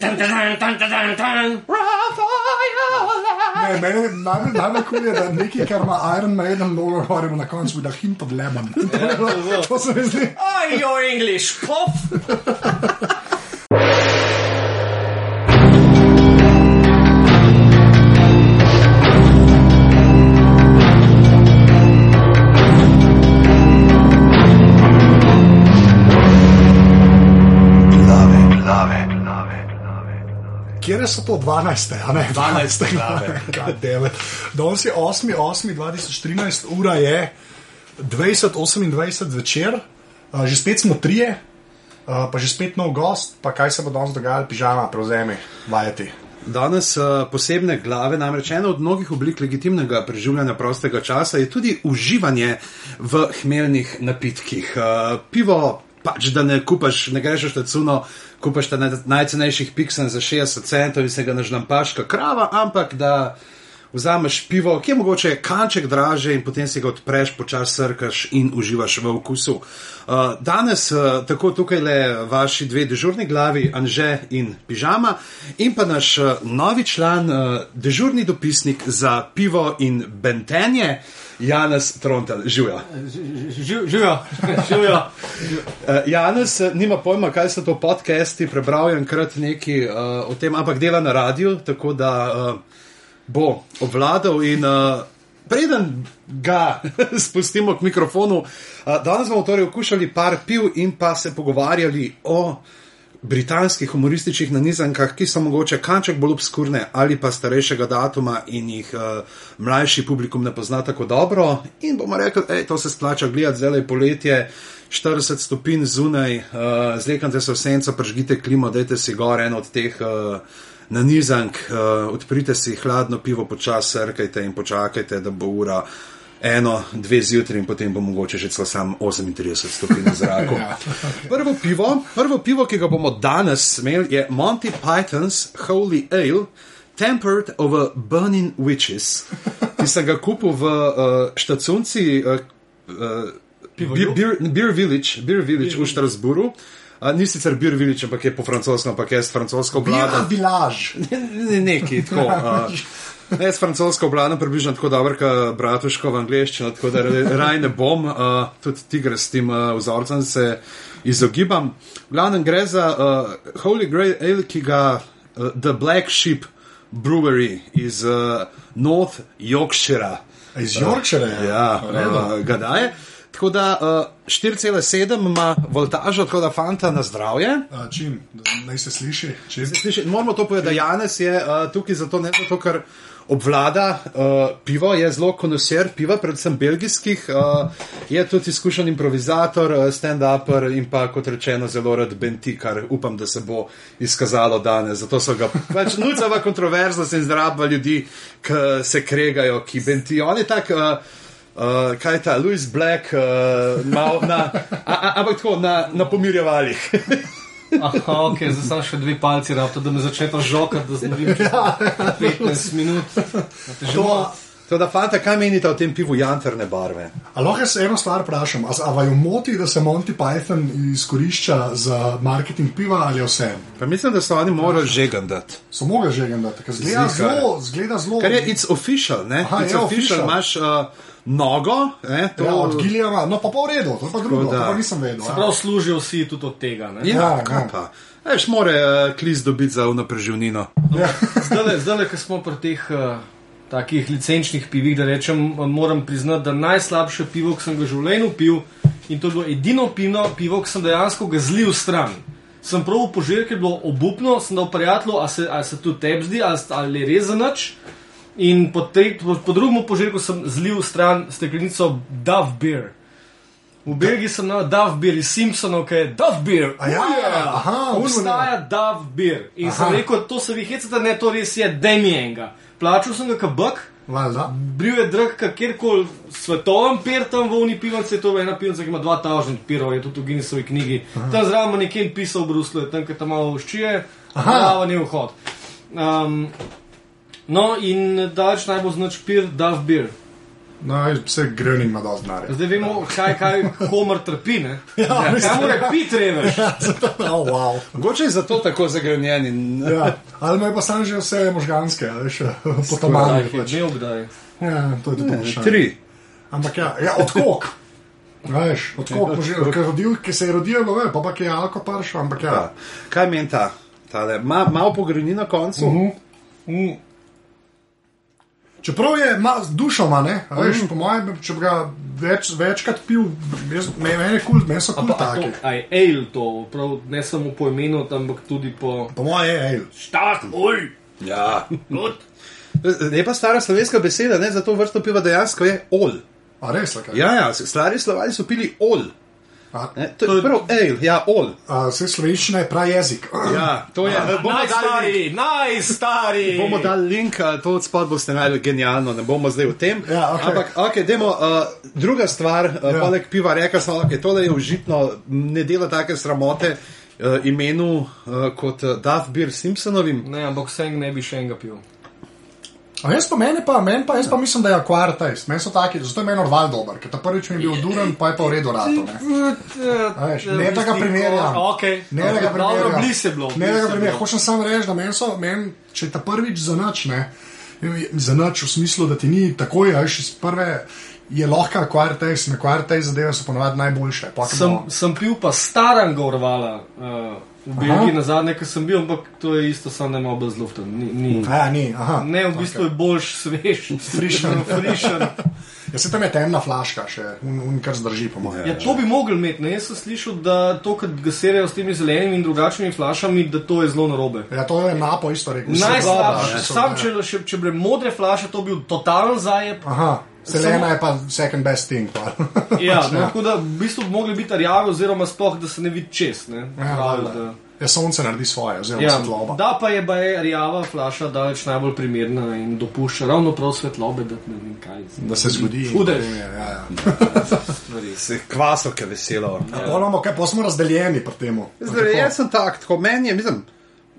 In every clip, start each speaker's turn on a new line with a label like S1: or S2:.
S1: Tan, tan, tan, tan, tan, tan.
S2: Ne, meni je najbolj najbolj kul, je, da nekaj, kar ima Iron Maiden, logo govorimo na koncu, da hint of lemon. To, je bilo- to se mi zdi.
S1: Oh, your English, pop.
S2: Kje so to 12, a ne
S3: 12. glave.
S2: glave? Danes je 8. 8. 2013, ura je 20:28 zvečer, uh, že spet smo trije, uh, pa že spet nov gost, pa kaj se bo danes dogajalo, pižama, prevzemi, vajeti.
S3: Danes uh, posebne glave, namreč ena od mnogih oblik legitimnega preživljanja prostega časa je tudi uživanje v hmeljnih napitkih. Uh, pivo, pač da ne kupaš, ne greš v štacuno, kupaš ta naj- najcenejših piksen za 60 centov in se ga nažnampaš, kot krava, ampak da vzameš pivo, ki je mogoče kanček draže in potem si ga odpreš, počasi srkaš in uživaš v okusu. Uh, danes uh, tako tukaj le vaši dve dežurni glavi, Anže in Pižama, in pa naš uh, novi član, uh, dežurni dopisnik za pivo in bentenje, Janez Trontel. Živijo.
S1: Živijo, živijo.
S3: Uh, Janez eh, nima pojma, kaj so to podcasti, prebral je enkrat nekaj uh, o tem, ampak dela na radiju, tako da uh, bo obvladal in uh, preden ga spustimo k mikrofonu, uh, danes bomo torej okušali par piv in pa se pogovarjali o britanskih humorističnih nanizankah, ki so mogoče kanček bolj obskurne ali pa starejšega datuma in jih uh, mlajši publikum ne pozna tako dobro. In bomo rekli, da to se splača gledati, zdaj je poletje, 40 stopinj zunaj, uh, zlekante se v senco, pržgite klimo, dajte si gor en od teh. Uh, Na nizank, uh, odprite si hladno pivo, počasi srkajte in počakajte, da bo ura eno, dve zjutraj in potem bo mogoče že celo sam 38 stopinj v zraku. Prvo pivo, prvo pivo, ki ga bomo danes imeli, je Monty Python's Holy Ale, Tempered over Burning Witches, ki sem ga kupil v uh, štacunci uh, uh, Beer, Beer, Beer Village, Beer Village v Štrasburu. Uh, ni sicer Beer Village, ampak je po francosko, ampak je s francosko
S2: Bila
S3: vlado.
S2: vilaž.
S3: Ne, neki tako. Uh, ne, s francosko oblano približno tako dobro, kot bratuško v angleščino, tako da raj ne bom, uh, tudi tigre s tem uh, vzorcem se izogibam. V glavnem gre za uh, Holy Grail Ale, ki ga uh, The Black Sheep Brewery iz uh, North Yorkshire.
S2: Iz Yorkshire.
S3: Ja, uh, ga daje. Tako da uh, 4,7 ima voltažo, tako da fanta na zdravje.
S2: A, čim, naj se sliši. Čim.
S3: Sliši, moramo to povedati, da Janes je uh, tukaj zato ne zato, ker obvlada uh, pivo, je zelo konoser piva, predvsem belgijskih, uh, je tudi izkušen improvizator, uh, stand-upper in pa kot rečeno zelo rad benti, kar upam, da se bo izkazalo danes. Zato so ga pač nucava kontroverznost in zdrava ljudi, ki se kregajo, ki benti. On je tak. Uh, Uh, kaj je ta, Louis Black, uh, mal na, a, a, ampak tako na, na pomirjevalih.
S1: Aha, ok, zdaj sem še dve palci, rabto, da me začne žokati, da znovim 15 minut.
S2: To,
S3: To da, fanta, kaj menite o tem pivu janterne barve?
S2: a lahko jaz eno stvar vprašam, a, vaju moti, da se Monty Python izkorišča za marketing piva ali vse?
S3: Pa mislim, da so oni morali žegandati.
S2: So mogli že gledati, ker zgleda zelo, zgleda zelo.
S3: Ker je it's official, ne?
S2: Aha,
S3: it's
S2: je
S3: official,
S2: official.
S3: imaš uh, nogo, ne? To,
S2: Ja, od Giljama, no pa pa v redu, to pa drugo,
S3: da.
S2: to pa nisem vedel.
S1: Se
S2: a.
S1: prav služijo vsi tudi od tega. ne?
S3: ja,
S2: Ja,
S3: kaj
S2: ja.
S3: pa. Veš, more uh, kliz dobiti za unapreživnino.
S1: Zdaj, zdaj, ko smo pri teh uh, takih licenčnih pivih, da rečem, moram priznati, da najslabše pivo, ki sem ga v življenju pil, in to je bilo edino pivo, pivo ki sem dejansko ga zlil stran. Sem prav požir, ker je bilo obupno, sem dal prijatelju, a se, a se tu tebi zdi, ali, ali je res za nič. In po, tre, po, po drugem požirku sem zlil stran steklenico Dove Beer. V Belgiji sem na Dove Beer iz Simpsonov, ki je Dove Beer.
S2: A ja, aha, ono ne.
S1: obstaja Dove Beer. In
S2: Aha.
S1: sem rekel, to se vi hecate, ne, to res je Demienga. Plačal sem ga kabak,
S2: Valjda.
S1: bil je drag, kjerkoli svetoven pir tam v Uni pivnici, je to ena pivnica, ki ima 2000 pirov, je tudi v Guinnessovi knjigi. Tam zraven nekje pisal v Bruslu, je tam, kjer tam malo ščije,
S2: Aha.
S1: Aha, ni vhod. Um, no, in daleč najbolj znač pir, Dove Beer.
S2: No, vse Gröning ima dosti denarja.
S1: Zdaj vemo, kaj, kaj komor trpi. Ne?
S2: Ja,
S1: Kaj mora piti, revež?
S2: oh, wow.
S3: Mogoče je zato tako zagrenjen.
S2: ja. Ali ima pa sam že vse možganske, a veš, potomane. Pač.
S1: Ne obdaj.
S2: Ja, to je tudi vprašanje.
S3: Tri.
S2: Ampak ja, ja odkok. Veš, odkok, ja. ker, rodil, ker se je rodil, no, ve, pa pa je alko paršo, ampak ja.
S3: Ja. Kaj meni ta? Tale, ma, malo pogrni na koncu. Uh -huh.
S2: Mm. Čeprav je ma, z dušo, ma, ne, a veš,
S3: Mhm.
S2: po mojem, če bi ga več, večkrat pil, jaz- me- meni je kul, meni so kul taki.
S1: Aj, ale to, prav, ne samo po imenu, ampak tudi po.
S2: Po mojem je, ej,
S1: Štak, oj,
S3: Ja.
S1: gut.
S3: Je pa stara slovenska beseda, ne, za to vrsto piva dejansko je ol.
S2: a res, kaj?
S3: Ja, ja, stari slovali so pili ol.
S2: A,
S3: Ne, to je prav ale, ja, ol.
S2: a, vse slovenščina je prav jezik.
S3: Ja, to je. Bomo dali,
S1: Najstari, najstari.
S3: bomo dali link, to odspod boste najbolj genialno, ne bomo zdaj v tem.
S2: Ja, okej.
S3: Ampak, ok, demo, uh, druga stvar, uh,
S2: Ja.
S3: poleg piva, reka smo, ok, tole je užitno, ne dela take sramote uh, imenu uh, kot uh, Duff Beer Simpsonovim.
S1: Ne, ampak vsem ne bi še enega pil.
S2: A jaz pa meni pa, meni pa, jaz pa mislim, da je akvar taste. Meni so taki, zato je meni orval dober, ker ta prvič mi je bil duren, pa je pa v redu rato. Ne, veš, ne da ga primerjam.
S1: Okay.
S2: ne da ga
S1: Dobro,
S2: primerjam.
S1: blizu je bilo.
S2: Ne da ga primerjam. Hočem samo reči, da meni so, men, če ta prvič za nič, ne, za nič v smislu, da ti ni takoj, a veš, iz prve. Je lahko in akvar taste zadeve so ponovadi najboljše.
S1: Sem,
S2: bomo-
S1: sem pil pa staranga urvala uh, v Belgiji na zadnje, ki sem bil, ampak to je isto, samo da je malo bolj zluften. Ni, ni.
S2: A, ni, aha.
S1: Ne, v bistvu je boljš, svež,
S2: Frišen.
S1: frišen.
S2: Ja, se tam je temna flaška, še un, un kar zdrži, po mojem.
S1: Ja, to bi mogli imeti. Ne? Jaz sem slišal, da to, kar ga serijo s temi zelenimi in drugačnimi flašami, da to je zelo narobe.
S2: Ja, to je napo isto rekel.
S1: Najslabše, sam
S2: ja.
S1: če, če, če bi modre flaše, to bi bil totalen zajeb.
S2: Aha, zelena je pa second best thing.
S1: Ja, no, tako da v bistvu bi mogli biti rjavi, oziroma sploh, da se ne vidi čez. Ne?
S2: Ja,
S1: Pravijo,
S2: valjda. Ja, sonce naredi svoje, oziroma
S1: Ja,
S2: svetloba.
S1: da pa je baje rjava flaša daleč najbolj primerna in dopušča ravno prav svetlobe, da ne vem kaj.
S2: Da se zgodi.
S1: Hude.
S2: Ja, ja.
S1: stvari.
S3: Se kvasovke veselo.
S2: Ja. Ponamo, kaj, pa smo razdeljeni pri tem.
S3: Zdaj, jaz sem tak, tako meni je, mislim,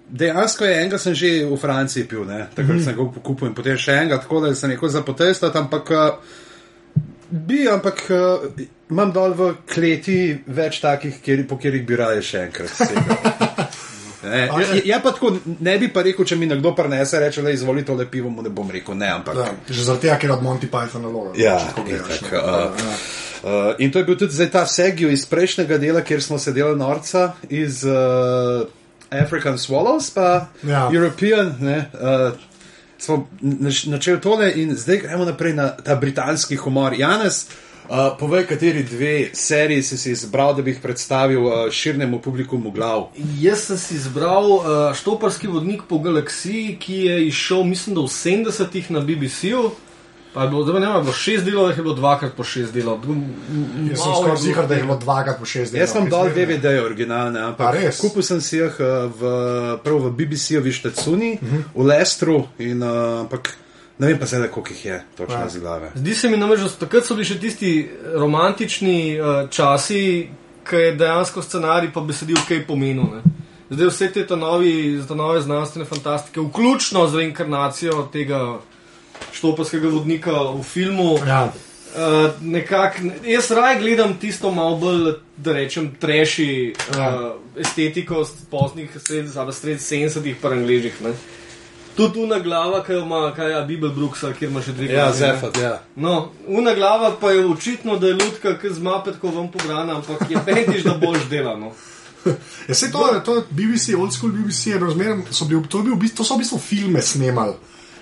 S3: dejansko je enega sem že v Franciji pil, ne, takrat mm. sem ga kupil in potem še enega, tako da sem rekel za potestati, ampak uh, bi, ampak uh, imam dol v kleti več takih, kjer, po katerih bi raje še enkrat segel. Ne, je, je pa tako, ne bi pa rekel, če mi nekdo prenese, reče, da izvoli tole pivo, mu ne bom rekel ne, ampak.
S2: Ja, že zaradi tega, ker od Monty Pythona logo.
S3: Ja,
S2: Tako gledaš,
S3: itak,
S2: ne.
S3: uh,
S2: Ja.
S3: Uh, in to je bil tudi zdaj ta segil iz prejšnjega dela, kjer smo sedeli norca iz uh, African Swallows, pa
S2: Ja.
S3: European. Ne, uh, smo nač- načeli tole in zdaj gremo naprej na ta britanski humor. Janez, uh, povej, kateri dve seriji si si izbral, da bi jih predstavil uh, širnemu publiku v glav.
S1: Jaz sem si izbral uh, Štoparski vodnik po galaksiji, ki je izšel, mislim, da v 70-ih na BBC-ju. Pa je bilo, zdaj ne vem, bilo šest delov, ali je bilo dvakrat po šest delov.
S2: Jaz sem skoraj zigar, da je bilo dvakrat po šest let.
S3: Jaz sem dol DVD originalne, ampak
S2: res?
S3: kupil sem si jih uh, v, prav v BBC-ovi štacuni, uh
S2: Mhm.
S3: -huh. v Lestru, in, uh, ampak ne vem pa zdaj, koliko jih je, točno
S2: Ja.
S3: iz glave.
S1: Zdi se mi namreč, da so takrat so bili še tisti romantični uh, časi, ki je dejansko scenarij pa besedil kaj pomenil. Ne. Zdaj vse te novi, nove znanstvene fantastike, vključno z reinkarnacijo tega štoparskega vodnika v filmu.
S2: Ja.
S1: Uh, nekak, jaz raje gledam tisto malo bolj, da rečem, treši uh,
S2: Ja.
S1: estetiko z poznih sred, ali sred 70-ih pa angližih. ne. Tudi tu na glava, ki jo ima, kaj je Bibel Brooksa, kjer ima še dve
S3: Ja,
S1: glavi, ne.
S3: Zefat, ja.
S1: No, una glava pa je očitno, da je lutka, ki z mapetko vam pobrana, ampak je petiš, da boš delano.
S2: Ja, se to, to je BBC, old school BBC, zmeraj, so bil, to, bil, to so v bistvu filme snemali,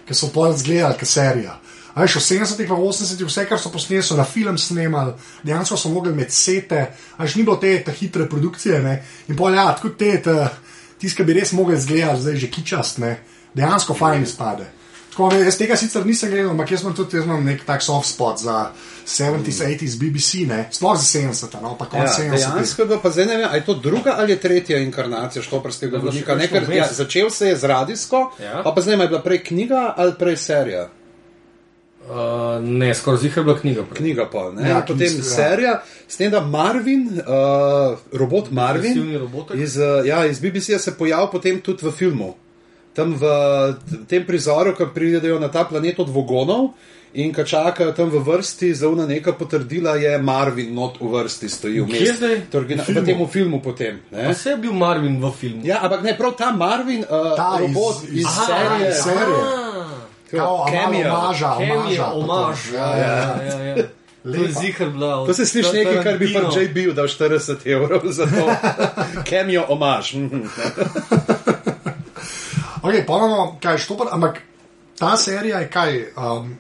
S2: ki so pol zgledali, kot serija. A veš, v 70-ih, v 80-ih, vse, kar so posneli, so na film snemali, dejansko so mogli med sete, a veš, ni bilo te, te hitre produkcije, ne, in pol ja, tako te, te tiske bi res mogli zgledati, zdaj že kičast, ne, dejansko fajn izpade. Tako, ne, jaz tega sicer nisem gledal, ampak jaz imam tudi jaz imam nek tak soft spot za 70s, 80s BBC, ne, sploh za 70, no, pa
S3: Ja,
S2: konec 70.
S3: dejansko je bilo pa zdaj ne vem, ali je to druga ali je tretja inkarnacija
S1: da
S3: vodnika. Nekaj, ja, začel se je z radijsko,
S1: Ja.
S3: pa, pa zdaj je bila prej knjiga ali prej serija.
S1: Uh, ne, skoraj zihar bila knjiga. Prej.
S3: Knjiga pa, ne,
S2: Ja,
S3: ja, potem
S2: knjiga, ja.
S3: serija, s tem, da Marvin, uh, robot Marvin iz, uh, ja, iz BBC-ja se pojavil potem tudi v filmu. Tam v tem prizoru, ko pridejo na ta planet od Vogonov. In ko čakajo tam v vrsti za una neka potrdila, je Marvin not v vrsti, stoji v
S1: Kje
S3: mestu.
S1: zdaj?
S3: To je origina- V tem filmu potem. Ne?
S1: Vse je bil Marvin v filmu.
S3: Ja, ampak ne, prav ta Marvin, uh,
S2: Ta
S3: robot iz, iz
S2: iz-
S3: serije.
S2: iz serije.
S3: Cameo.
S2: omaža, omaža.
S1: omaž. Ja, ja, ja. ja.
S2: Lepa.
S1: zihar bila.
S3: To se sliši nekaj, kar bi pa JB dal 40 evrov za to. Cameo omaž.
S2: Ok, imamo, kaj je štopar, ampak ta serija je kaj. Um,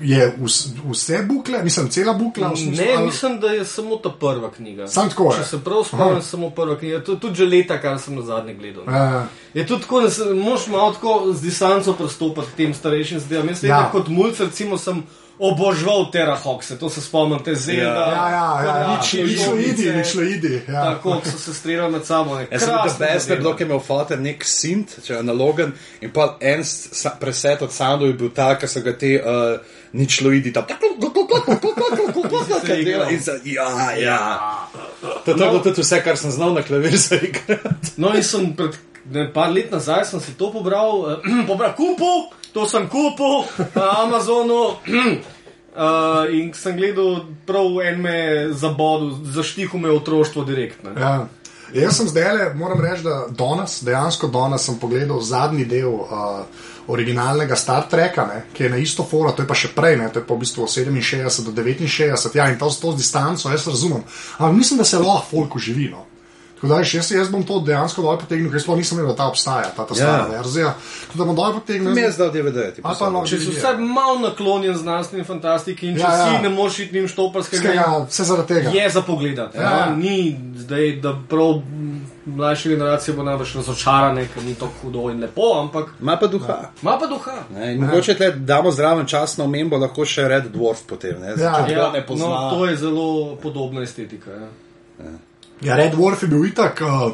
S2: je vs, vse bukle, mislim, cela bukla. smislu,
S1: Ne,
S2: ali-
S1: mislim, da je samo ta prva knjiga.
S2: Samo tako je.
S1: Če se prav spomnim, samo prva knjiga. To je tudi že leta, kar sem na zadnje gledal.
S2: Ja.
S1: Je tudi tako, da se moraš malo tako z distanco pristopiti k tem starejšim zdajam. Jaz
S2: Ja.
S1: ja. kot mulj, recimo, sem oboževal Terra Hoxe, to se spomnim, te zelda.
S2: Ja, ja, ja,
S1: nič
S2: nič nič idi, nič idi. Ja.
S1: Tako ko so se streljali med sabo.
S3: Jaz sem bil ker je imel fotor nek sint, če je analogen, in pa en preset od soundov je bil tak, da so ga te uh, ničloidi tam.
S1: se igral.
S3: In za- Ja, ja. To je bilo tudi vse, kar sem znal na klavir zaigrati.
S1: No, in sem pred ne, par let nazaj sem si to pobral, eh, pobral kupil, to sem kupil na Amazonu. Uh, in sem gledal, prav en me je zabodel, zaštihal me otroštvo direktno.
S2: Ja. Jaz sem zdaj, le, moram reči, da danes, dejansko danes sem pogledal zadnji del uh, originalnega Star Treka, ne, ki je na isto foro, to je pa še prej, ne, to je pa v bistvu od 67 do 69, ja, in to s to distanco, jaz razumem. Ampak mislim, da se lahko folk uživi. No. Tako da jaz, jaz bom to dejansko dol potegnil, ker sploh nisem vedel, da ta obstaja, ta, ta stara
S3: Ja.
S2: verzija. Tako da bom dol potegnil.
S3: Mi je zdal DVD. ti
S2: Ali pa no,
S1: Če si
S2: DVD,
S1: vsaj malo naklonjen znanstveni fantastiki in če
S2: Ja,
S1: ja,
S2: ja.
S1: ja. si ne moreš iti njim štoparskega,
S2: Skega, Vse zaradi tega.
S1: je za pogled.
S2: Ja.
S1: Ja. Ni zdaj, da prav m, mlajše generacije bo najbrž razočarane, ker ni to hudo in lepo, ampak
S3: Ma pa duha.
S1: ima pa duha.
S3: Ne, in mogoče tle damo zraven čas na omembo, lahko še Red Dwarf potem. Ne,
S2: Ja.
S3: Ne pozna.
S1: no, to je zelo podobna estetika. Ja.
S2: Ja, Red Wolf je bil itak. Uh,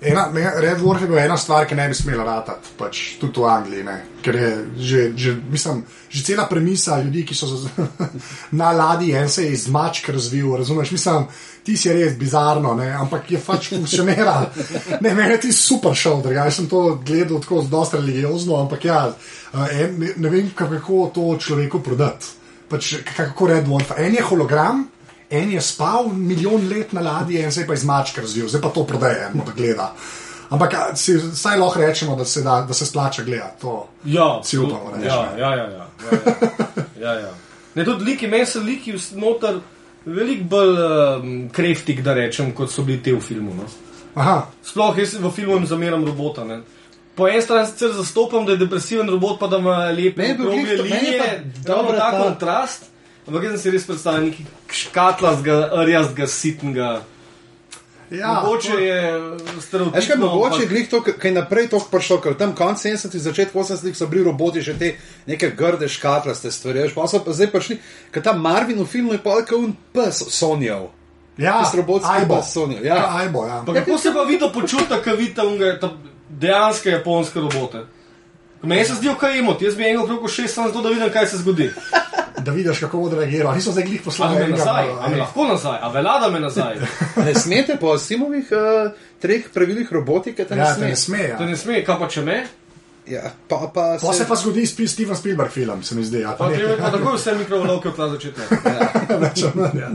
S2: ena, ne, Red Wolf je bil ena stvar, ki ne bi smela ratati, pač tudi v Angliji. Ne. Ker je že, že, mislim, že cela premisa ljudi, ki so z, na ladji, en se je iz mačk razvil, razumeš? Mislim, ti si res bizarno, ne, ampak je pač funkcionira. Ne, meni je ti super šel, drugače sem to gledal tako dosta religiozno, ampak ja, uh, en, ne, ne vem, kako to človeku prodati. Pač, kako Red Wolf. En je hologram, En je spal milijon let na ladji, en se je pa iz mačke razvil, zdaj pa to prodaje, eno da gleda. Ampak si, saj lahko rečemo, da se, da, da se splača gledati to.
S1: Ja,
S2: Si upamo reči,
S1: Ja,
S2: ne.
S1: ja, ja. ja, ja, ja, ja. Ne, tudi liki, meni so liki noter veliko bolj um, kreftik, da rečem, kot so bili te v filmu. No.
S2: Aha,
S1: Sploh jaz v filmu jim zameram robota. Ne. Po eni strani sicer zastopam, da je depresiven robot, pa da ima lepe
S3: je bil je
S1: linije,
S3: pa
S1: da ima
S3: dobra
S1: ta
S3: ta-
S1: kontrast. Ampak jaz sem si res predstavljal neki škatlastega, rjastega, sitnega.
S2: ja,
S1: Mogoče je stereotipno.
S3: Veš kaj, mogoče je
S1: ampak-
S3: glih to, kaj naprej to prišlo, ker tam konec 70-ih, začetek 80-ih so bili roboti že te neke grde škatlaste stvari. Veš, pa so pa zdaj prišli, ker ta Marvin v filmu je pa kot un pes Sonjev.
S2: ja,
S3: tisti robotski
S2: ajbo.
S3: bas Sony, ja.
S2: Ja, ajbo, ja.
S1: Pa kako se pa vidi počuta, ko vidite unge, ta dejanske japonske robote? Meni se zdijo kaj imoti, jaz bi enega okrog šest samo zato, da vidim, kaj se zgodi.
S2: Da vidiš, kako bo odreagiral. Niso zdaj glih
S1: A
S2: poslali
S1: me
S2: enega,
S1: nazaj,
S2: a
S1: a me
S2: ne.
S1: lahko nazaj, a velada me nazaj.
S3: Ne smete po Simovih uh, treh pravilih robotike, ne
S2: Ja, te
S3: sme.
S2: ne sme.
S1: To
S2: Ja.
S1: ne sme, kaj pa če me?
S3: Ja, pa, pa
S2: Pa se pa zgodi Spi- Steven Spielberg film, se mi zdi. Ja,
S1: Pa,
S2: pa ne,
S1: pa tako vse mikrovalovke od tla začetne.
S2: več ali manj. Ja.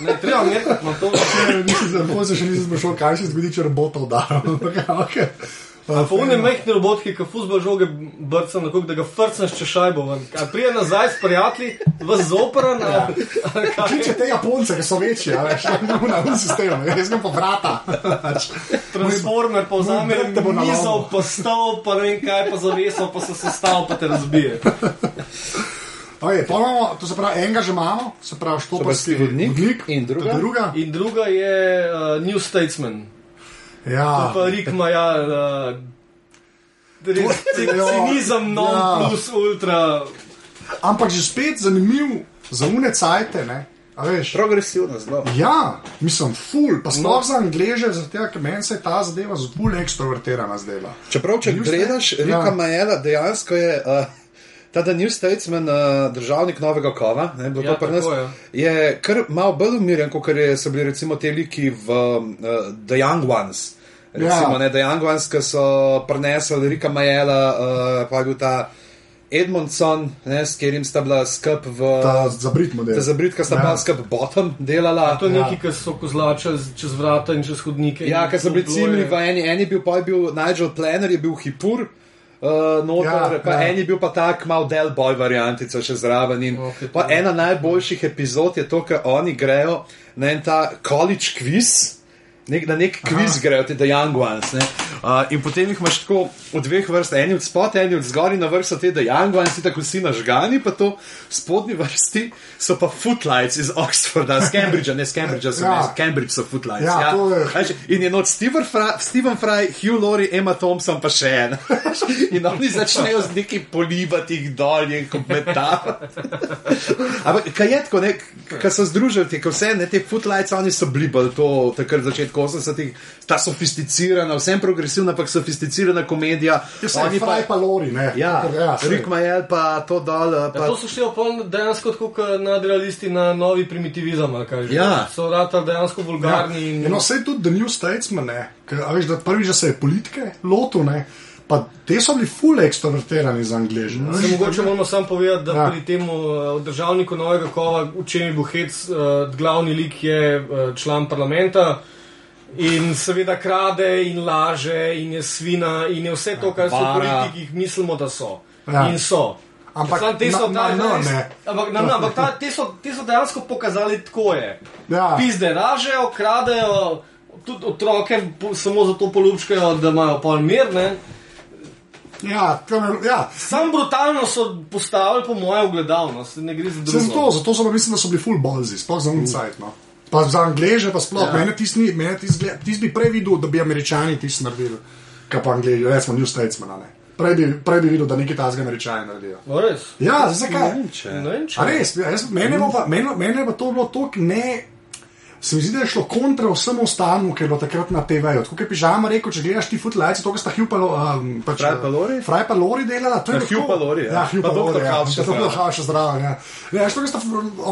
S1: Ne, treba nekaj, imam to.
S2: Se še nisem sprašal, kaj se zgodi, če robota udara. Ja.
S1: Pa one majhne robotke, ki fuzbol žoge brcam, tako da ga frcneš če šajbo ven. A prije nazaj s prijatelji, v zopran,
S2: Ja. Kliče te Japonce, ki so večji, a veš, na un sistem, jaz grem po vrata. Pač,
S1: Transformer pa vzame
S2: te bo
S1: mizo, pa stol, pa ne vem kaj, pa zaveso, pa se sestavlja, pa te razbije.
S2: Okay, pa imamo, to se pravi, enega že imamo, se pravi, Štoparski
S3: vodnik
S2: vodnik.
S3: in druga?
S2: druga.
S1: In druga je uh, New Statesman.
S2: Ja,
S1: Pa Rik ima ja, uh, res ci-
S2: Ja,
S1: cinizem, non
S2: ja.
S1: plus ultra.
S2: ampak že spet zanimiv za une cajte, ne? A veš?
S3: progresivno zelo.
S2: Ja, mislim, ful, pa
S1: No.
S2: sploh za angleže, zato ker meni se je ta zadeva zelo ekstrovertirana zdela.
S3: Čeprav, če gledaš
S2: State-
S3: Rika
S2: ja.
S3: Majela, dejansko je uh, ta The New Statesman, uh, državnik novega kova, ne,
S1: Ja,
S3: to pri nas,
S1: tako je.
S3: je kar malo bolj umirjen, kot so bili recimo te liki v uh, The Young Ones. Recimo,
S2: Ja.
S3: ne, da Jangvans, ki so prenesli Rika Majela, uh, pa je bil ta Edmondson, ne, s katerim sta bila skup v.
S2: Ta zabrit model.
S3: Ta zabritka sta
S2: Ja.
S3: bila skup bottom delala.
S1: To je
S2: Ja.
S1: nekaj, kar so kozlačali z- čez vrata in čez hodnike.
S3: Ja, ker so bili cimri v eni, eni bil, pa je bil Nigel Planner, je bil hipur. Uh, noter,
S2: Ja,
S3: pa
S2: ja.
S3: en je bil pa tak mal del boy variantica še zraven. In,
S1: Ok,
S3: pa ena najboljših epizod je to, ker oni grejo na en ta college quiz. Nek, na nek kviz grejo ti, da Young Ones. ne. Uh, in potem jih imaš tako v dveh vrstah, eni od spodaj, eni od zgoraj, na vrh so ti, da Young Ones, ti tako vsi nažgani, pa to spodnji vrsti so pa footlights iz Oxforda, z Cambridgea, ne z Cambridgea, so
S2: Ja.
S3: ja. Cambridge so footlights.
S2: Ja, to je-
S3: In je noč Steven Fry, Steven Fry, Hugh Laurie, Emma Thompson, pa še en. in oni začnejo z nekim polivati dol in komentarji. Ampak kaj je tako, ne, kaj so združili, ko vse, ne, te footlights, oni so bili bolj to, takrat začetku 80-ih, ta sofisticirana, vsem progresivna, ampak sofisticirana komedija.
S2: Ja, saj, Fraj pa Lori, ne.
S3: Ja,
S2: ja.
S3: Rick Majel pa to dol.
S1: Ja,
S3: Pa,
S1: to so šli opol dejansko tako kot nadrealisti na novi primitivizem. kaj že.
S3: Ja.
S1: So rata dejansko vulgarni.
S2: Ja.
S1: in-
S2: No, vse tudi The New Statesman, ne. Ker, a veš, da prvič, da se je politike lotil, ne. Pa te so bili full ekstrovertirani za angliže.
S1: Se mogoče moramo samo povedati, da
S2: Ja.
S1: ja. pri tem uh, državniku novega kova, v čem je bil hec, uh, glavni lik je uh, član parlamenta. In seveda krade in laže in je svina in je vse to, kar so politiki, ki jih mislimo, da so.
S2: Ja.
S1: In so.
S2: Ampak
S1: Samo te so,
S2: na- na-
S1: ta-
S2: na,
S1: res-
S2: ne.
S1: ampak, na, na, ampak ta, te, so, te so dejansko pokazali, tako je.
S2: Ja.
S1: Pizde ražejo, kradejo, tudi otroke samo zato polupčkajo, da imajo pol mir. Ne?
S2: Ja, tam ja.
S1: Sam brutalno so postavili, po mojem, ogledalno, se ne gre za drugo.
S2: Sem to, zato so pa mislim, da so bili full bolzi, sploh za uncajt. No. Pa za angleže, pa sploh. Ja. Mene tisti gled- tisti bi prej videl, da bi američani tisti naredili, kaj pa angleži, recimo New Statesman. Ne. Prej bi, prej bi videl, da nekaj tazga američani naredijo. Ja, zakaj?
S3: Ne vem, če-
S2: res, jaz, mene, je pa, mene je pa to bilo tako ne. Se mi zdi, da je šlo kontra vsemu ostalu, ker je bilo takrat na TV-ju. Tako je pižama rekel, če gledaš ti footlights, to, kar sta Hugh pa, um, pač,
S3: Fry pa Laurie?
S2: Fry pa Lori delala, to je
S3: Ja,
S2: bilo
S3: Hugh
S2: to.
S3: pa Laurie, ja.
S2: Ja, Hugh
S3: Pa.
S2: Lori, ja.
S3: House še
S2: Pa Dr.
S3: zraven.
S2: Ja. Ja, veš, to, kar sta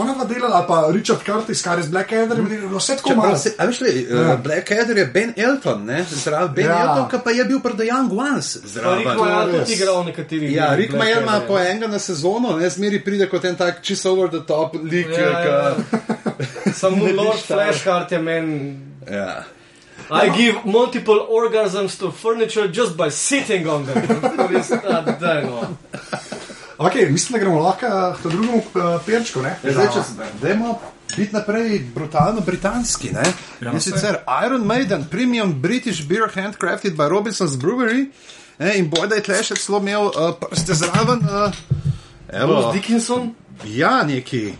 S2: ona dva delala, pa Richard Curtis, kar je z Blackadder, mm. vse tako malo.
S3: A veš, le,
S2: Ja.
S3: ja. Blackadder je Ben Elton, ne? Zraven Ben
S2: Ja.
S3: ja. Elton, ki pa je bil pred The Young Ones. Zraven.
S1: Rick
S2: to je
S1: tudi igral v nekaterih.
S3: Ja, Rick Majel ima po enega na sezono, ne zmeri pride kot en tak čisto over the top lik.
S1: Ja, ja,
S3: Ja,
S1: Samo
S3: Ne
S1: Lord. Flashheart je meni.
S3: ja.
S1: I give multiple orgasms to furniture just by sitting on them. Res, a, daj, no.
S2: Okay, mislim, da gremo lahko k drugemu uh, perčku. Ne?
S3: Ja, dajmo biti naprej brutalno britanski. Ne?
S2: Ja,
S3: In sicer Iron Maiden, premium British beer handcrafted by Robinson's Brewery. Ne? In boj, da je tle še celo imel uh, prste zraven. Uh, evo,
S1: Dickinson?
S3: Ja, neki.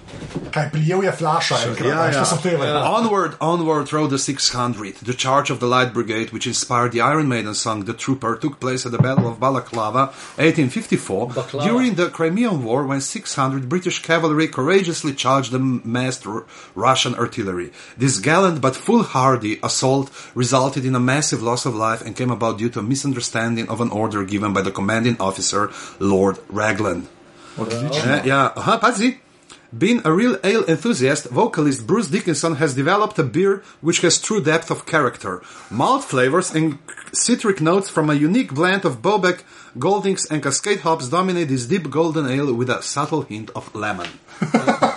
S2: Kaj prijel je flaša, enkrat,
S3: Ja, ja.
S2: to so. Ja.
S3: Onward, onward rode the 600. The charge of the Light Brigade, which inspired the Iron Maiden song The Trooper, took place at the Battle of Balaclava, 1854,
S1: Baklava.
S3: during the Crimean War, when 600 British cavalry courageously charged the massed R- Russian artillery. This gallant but foolhardy assault resulted in a massive loss of life and came about due to a misunderstanding of an order given by the commanding officer, Lord Raglan. Yeah, uh-huh. Being a real ale enthusiast, vocalist Bruce Dickinson has developed a beer which has true depth of character. Malt flavors and citric notes from a unique blend of Bobek, Goldings, and Cascade hops dominate this deep golden ale with a subtle hint of lemon.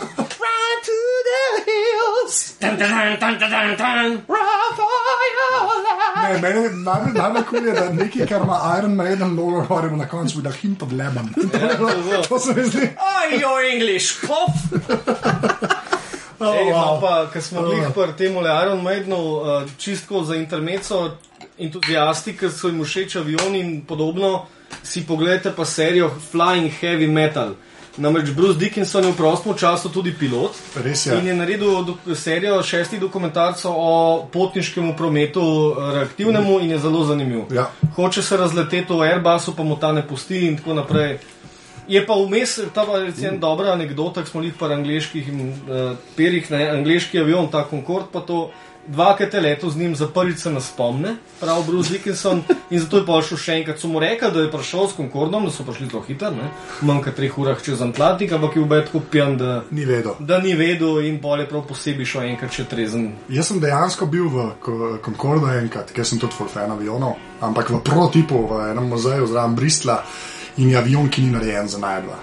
S3: Hills,
S1: Dun, dun, dun, dun, dun, dun.
S3: run for your life.
S2: Ne, meni najbolj najbolj kul je, da nekaj, kar ima Iron Maiden, logo govorimo na koncu, with a hint of lemon.
S1: to.
S2: se mi zdi.
S1: Oh, your English pop!
S2: Oh,
S1: Ej,
S2: wow.
S1: wow. pa, ker smo bili pri tem Iron Maidenu, uh, čistko za intermeco, entuzijasti, ki so jim všeč avioni in podobno, si pogledajte pa serijo Flying Heavy Metal. Namreč Bruce Dickinson je v prostem času tudi pilot
S2: Res je.
S1: in je naredil dok- serijo šestih dokumentarcev o potniškem prometu eh, reaktivnemu in je zelo zanimiv.
S2: Ja.
S1: Hoče se razleteti v Airbusu, pa mu ta ne pusti in tako naprej. Je pa vmes ta recimo dobra anekdota, ki smo jih pa angliških uh, perih, ne, angliški avion, ta Concorde, pa to, dvakrat je leto z njim za prvič se nas spomne, prav Bruce Dickinson, in zato je prišel še enkrat. So mu rekli, da je prišel s Concordom, da so prišli zelo hitro, ne? manj kot treh urah čez Atlantik, ampak je bil tako pijan, da,
S2: Ni vedel.
S1: da ni vedel in pol je prav posebej šel enkrat še trezen.
S2: Jaz sem dejansko bil v Concordu enkrat, ker sem tudi fan avionov, ampak v prototipu v enem muzeju zraven Bristla in je avion, ki ni narejen za najdba.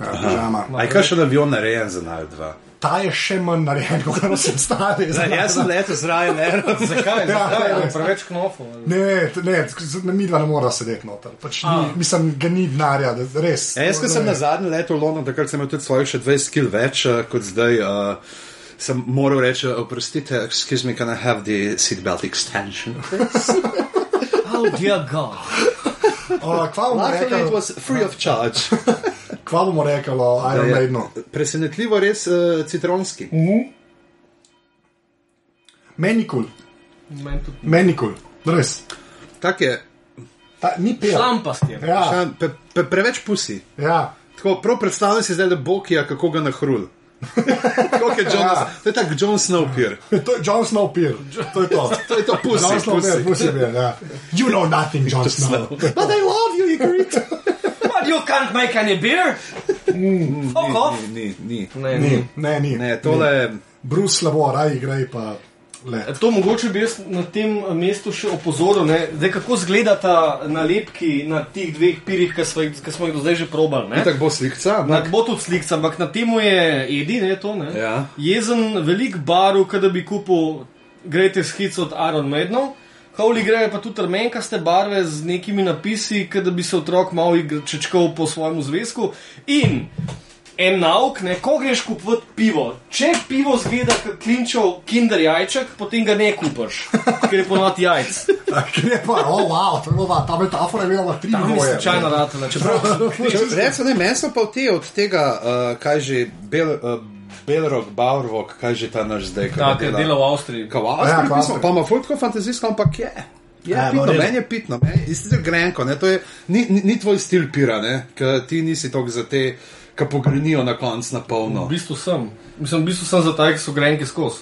S2: Ja, pižama.
S3: Aj kaj še avion narejen za naj dva?
S2: Ta je še manj narejen, kot so stari.
S3: Jaz sem letel z Ryanairom.
S1: Zakaj?
S2: Ja,
S1: Zakaj? Je
S2: ja.
S1: preveč knofov. ali?
S2: Ne, ne, ne mi dva ne mora sedeti noter. Pač
S1: A.
S2: ni, mislim, ga ni denarja, res.
S3: Ja, jaz, ko sem
S2: Ne.
S3: na zadnji letel v London, takrat sem imel tudi svojih še 20 kil več uh, kot zdaj. Uh, sem moral reči, oprostite, excuse me, can I have the seatbelt extension?
S1: Oh, dear God.
S2: O, Kva bomo
S3: Luckily it
S2: rekli,
S3: was free of charge.
S2: kva bomo rekli o Iron
S3: Ja, ja.
S2: Maidenu?
S3: Presenetljivo res uh, citronski.
S2: Meni kul,
S1: Meni tudi
S2: meni kul, res.
S3: Tak je,
S2: Ta, ni pel.
S1: šlampast je.
S2: Ja,
S3: ja. pe, pe, preveč pusi.
S2: ja.
S3: Tako, prav predstavljam si zdaj, da Bokija, kako ga nahrul. Je John,
S2: Ja.
S3: to je tak John Snowpiercer.
S2: To je Jon Snow pir, to je to.
S3: To je to pusi,
S2: Jon Snow
S3: pusi.
S2: pusi pir, ja. You know nothing, Jon Snow.
S3: But I love you, Igor.
S1: What, you can't make any beer? Fuck off.
S3: Ni, ni, ni.
S1: Ne,
S2: Ni,
S1: ni.
S2: ne, ni.
S3: Ne, tole.
S2: Bruce slabo, raj igraj pa le.
S1: To mogoče bi jaz na tem mestu še opozoril, ne? zdaj kako izgledata nalepki na teh dveh pirih, ki smo, jih- ki smo jih do zdaj že probali. ne?
S3: Tako bo slikca. Ampak-
S1: bo tudi slikca, ampak na tem je Edi, ne to. Ne?
S3: Ja.
S1: Jezen, velik baru, kada bi kupil Greatest Hits od Iron Maidnov. Kauli grejo pa tudi rmenkaste barve z nekimi napisi, da bi se otrok malo igr- čečkal po svojem zvezku. In en nauk, ne, ko greš kupiti pivo. Če pivo zgleda kot klinčov kinder jajček, potem ga ne kupaš, ker je ponovadi jajc.
S2: Ker je pa, oh, wow, bilo, ta metafora je bila tri
S1: je
S2: nivoje.
S1: slučajno ratela. Čeprav
S3: Recimo, ne, meni so pa te od tega, uh, kaj že, Bel, uh, Belrog, Baurvok, kaj že ta naš zdaj,
S1: ta, ki je delal v Avstriji.
S3: Kao
S2: Ja,
S3: Avstrija,
S2: kao
S3: ja,
S2: Avstrija.
S3: pa ima fultko fantazijsko, ampak je. Je
S2: Ja,
S3: pitno,
S2: no, res.
S3: meni je pitno, meni je sicer grenko, ne, to je, ni, ni, ni tvoj stil pira, ne, ker ti nisi tok za te, ki pogrenijo na konc na polno.
S1: V bistvu sem. Mislim, v bistvu sem za taj, ki so grenki skozi.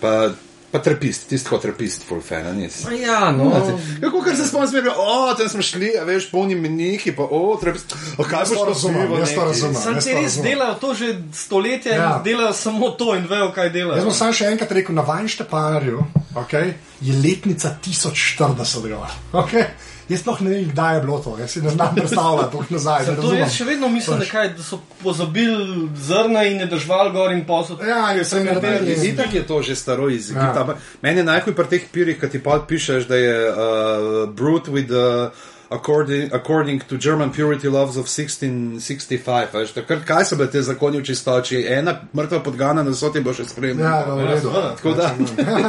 S3: Pa, pa trpist, tisti, ko trpist, full fan, a nisi.
S1: Ja, no.
S3: Kako kar se spomnim, o, tam smo šli, a veš, polni menihi, pa o, trpist, o, kaj
S2: Jaz
S3: boš
S2: to
S3: to
S2: razumem,
S3: pivo
S2: jaz to razumem.
S1: Sam
S2: jaz to
S1: res delajo to že stoletja
S2: Ja.
S1: in delajo samo to in vejo, kaj
S2: Jaz
S1: delajo.
S2: bom samo še enkrat rekel, na Vajnšteparju okay, je letnica 1040. Okay? Jaz sploh ne vem, kdaj je bilo to, jaz si ne znam predstavljati, tako nazaj. ne
S1: To
S2: razumem.
S1: jaz še vedno mislim, da, kaj, da so pozabili zrna in je držal gor in posod.
S2: Ja, jaz sem
S3: Ja,
S2: naredil.
S3: Itak je to že staro iz. Egipta. Ja. Meni je najhuj pri teh pirih, ki ti pa pišeš, da je uh, brute with uh, according, according to German purity laws of 1665. Veš, takrat, kaj so bile te zakoni v čistoči? Ena mrtva podgana na soti bo še spremljala.
S2: Ja, no, v redu.
S1: seveda.
S3: Tako da,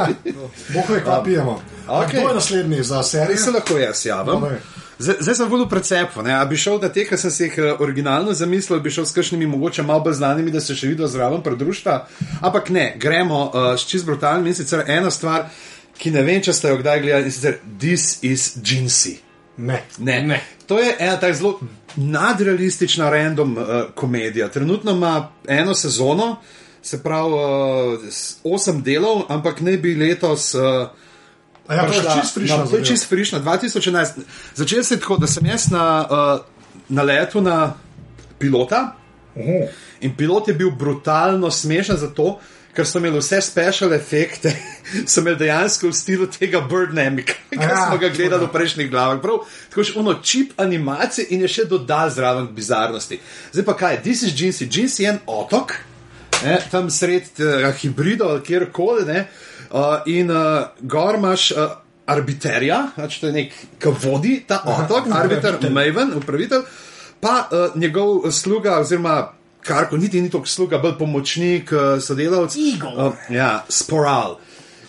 S2: Bog ve, kva pijemo. A
S3: okej.
S2: Kdo je naslednji za serijo?
S3: se lahko jaz javim.
S2: Povej.
S3: Zdaj, zdaj sem vodil precepu. A bi šel na te, ki sem si jih eh, originalno zamislil, bi šel s kakšnimi mogoče malo bolj znanimi, da se še videl zraven predruštva. Ampak ne, gremo uh, s čist brutalnim in sicer ena stvar, ki ne vem, če ste jo kdaj gledali, in sicer This is Jinsey.
S2: Ne.
S3: Ne.
S1: Ne.
S3: To je ena tako zelo nadrealistična random uh, komedija. Trenutno ima eno sezono, se pravi uh, osem delov, ampak ne bi letos. Uh,
S2: A ja, to je
S3: prišla
S2: čist frišna
S3: na- To je
S2: zadeva.
S3: čist frišna, 2011. Začel se je tako, da sem jaz na, uh, na letu na pilota
S2: Oho.
S3: in pilot je bil brutalno smešen zato, ker so imeli vse special efekte, so imeli dejansko v stilu tega Birdnamika, ki
S2: Ja,
S3: smo ga gledali v prejšnjih glavah. Prav, tako še ono čip animacije in je še dodal zraven bizarnosti. Zdaj pa kaj, this is Jinsey. Jinsey je en otok, ne, tam sred uh, hibridov ali kjerkoli, ne, uh, in uh, gor imaš. Uh, Arbiterja, znači to je nek, ki vodi ta otok, arbiter, Maven, upravitelj, pa uh, njegov sluga, oziroma kar ko niti ni tako sluga, bolj pomočnik, uh, sodelavec.
S1: Igor.
S3: Uh, ja, sporal.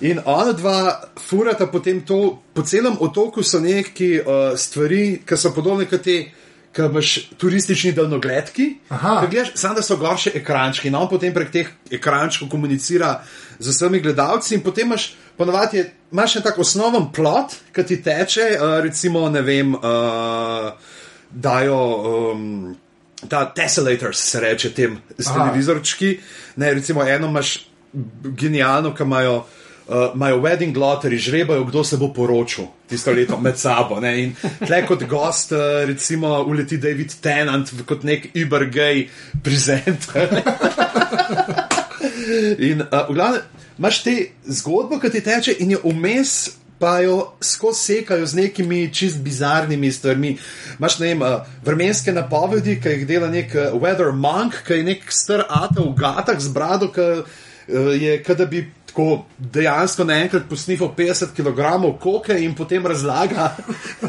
S3: In ona dva furata potem to, po celem otoku so neki uh, stvari, ki so podobne kot te. Ki imaš turistični daljnogledki, gledaš, samo da so gor še ekrančki, in on potem prek teh ekrančkov komunicira z vsemi gledalci, in potem imaš, ponovadi, imaš en tak osnoven plot, ki ti teče, uh, recimo, ne vem, uh, dajo. Um, Ta tesselators se reče tem s televizorčki. Ne, recimo, eno imaš genialno, ki imajo Uh, Imajo wedding lottery, žrebajo, kdo se bo poročil tisto leto med sabo. Ne? In tle kot gost, uh, recimo, uleti David Tennant kot nek uber-gay prezenter. In uh, v glavnem, imaš te zgodbo, ki ti teče, in jo vmes pa jo skozi sekajo z nekimi čist bizarnimi stvarmi. Imaš ne vem, uh, vremenske napovedi, ki jih dela nek uh, weather monk, ki je nek star ata v gatah z brado, ki uh, je, kot da bi. Tako dejansko naenkrat posnifal 50 kg koke in potem razlaga.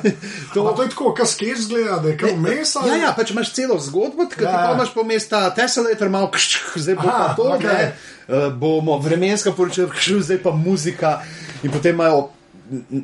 S2: To, to je tako, kas sketch zgleda, da je kot mesa.
S3: Ja, ja, pač imaš celo zgodbo, ki
S2: Ja,
S3: ja,
S2: ja.
S3: imaš po mestu Tesla, malo kšč, zdaj bo
S2: Aha,
S3: pa to, okay. ne, uh, bomo vremenska poročila, kšč, zdaj pa muzika. In potem imajo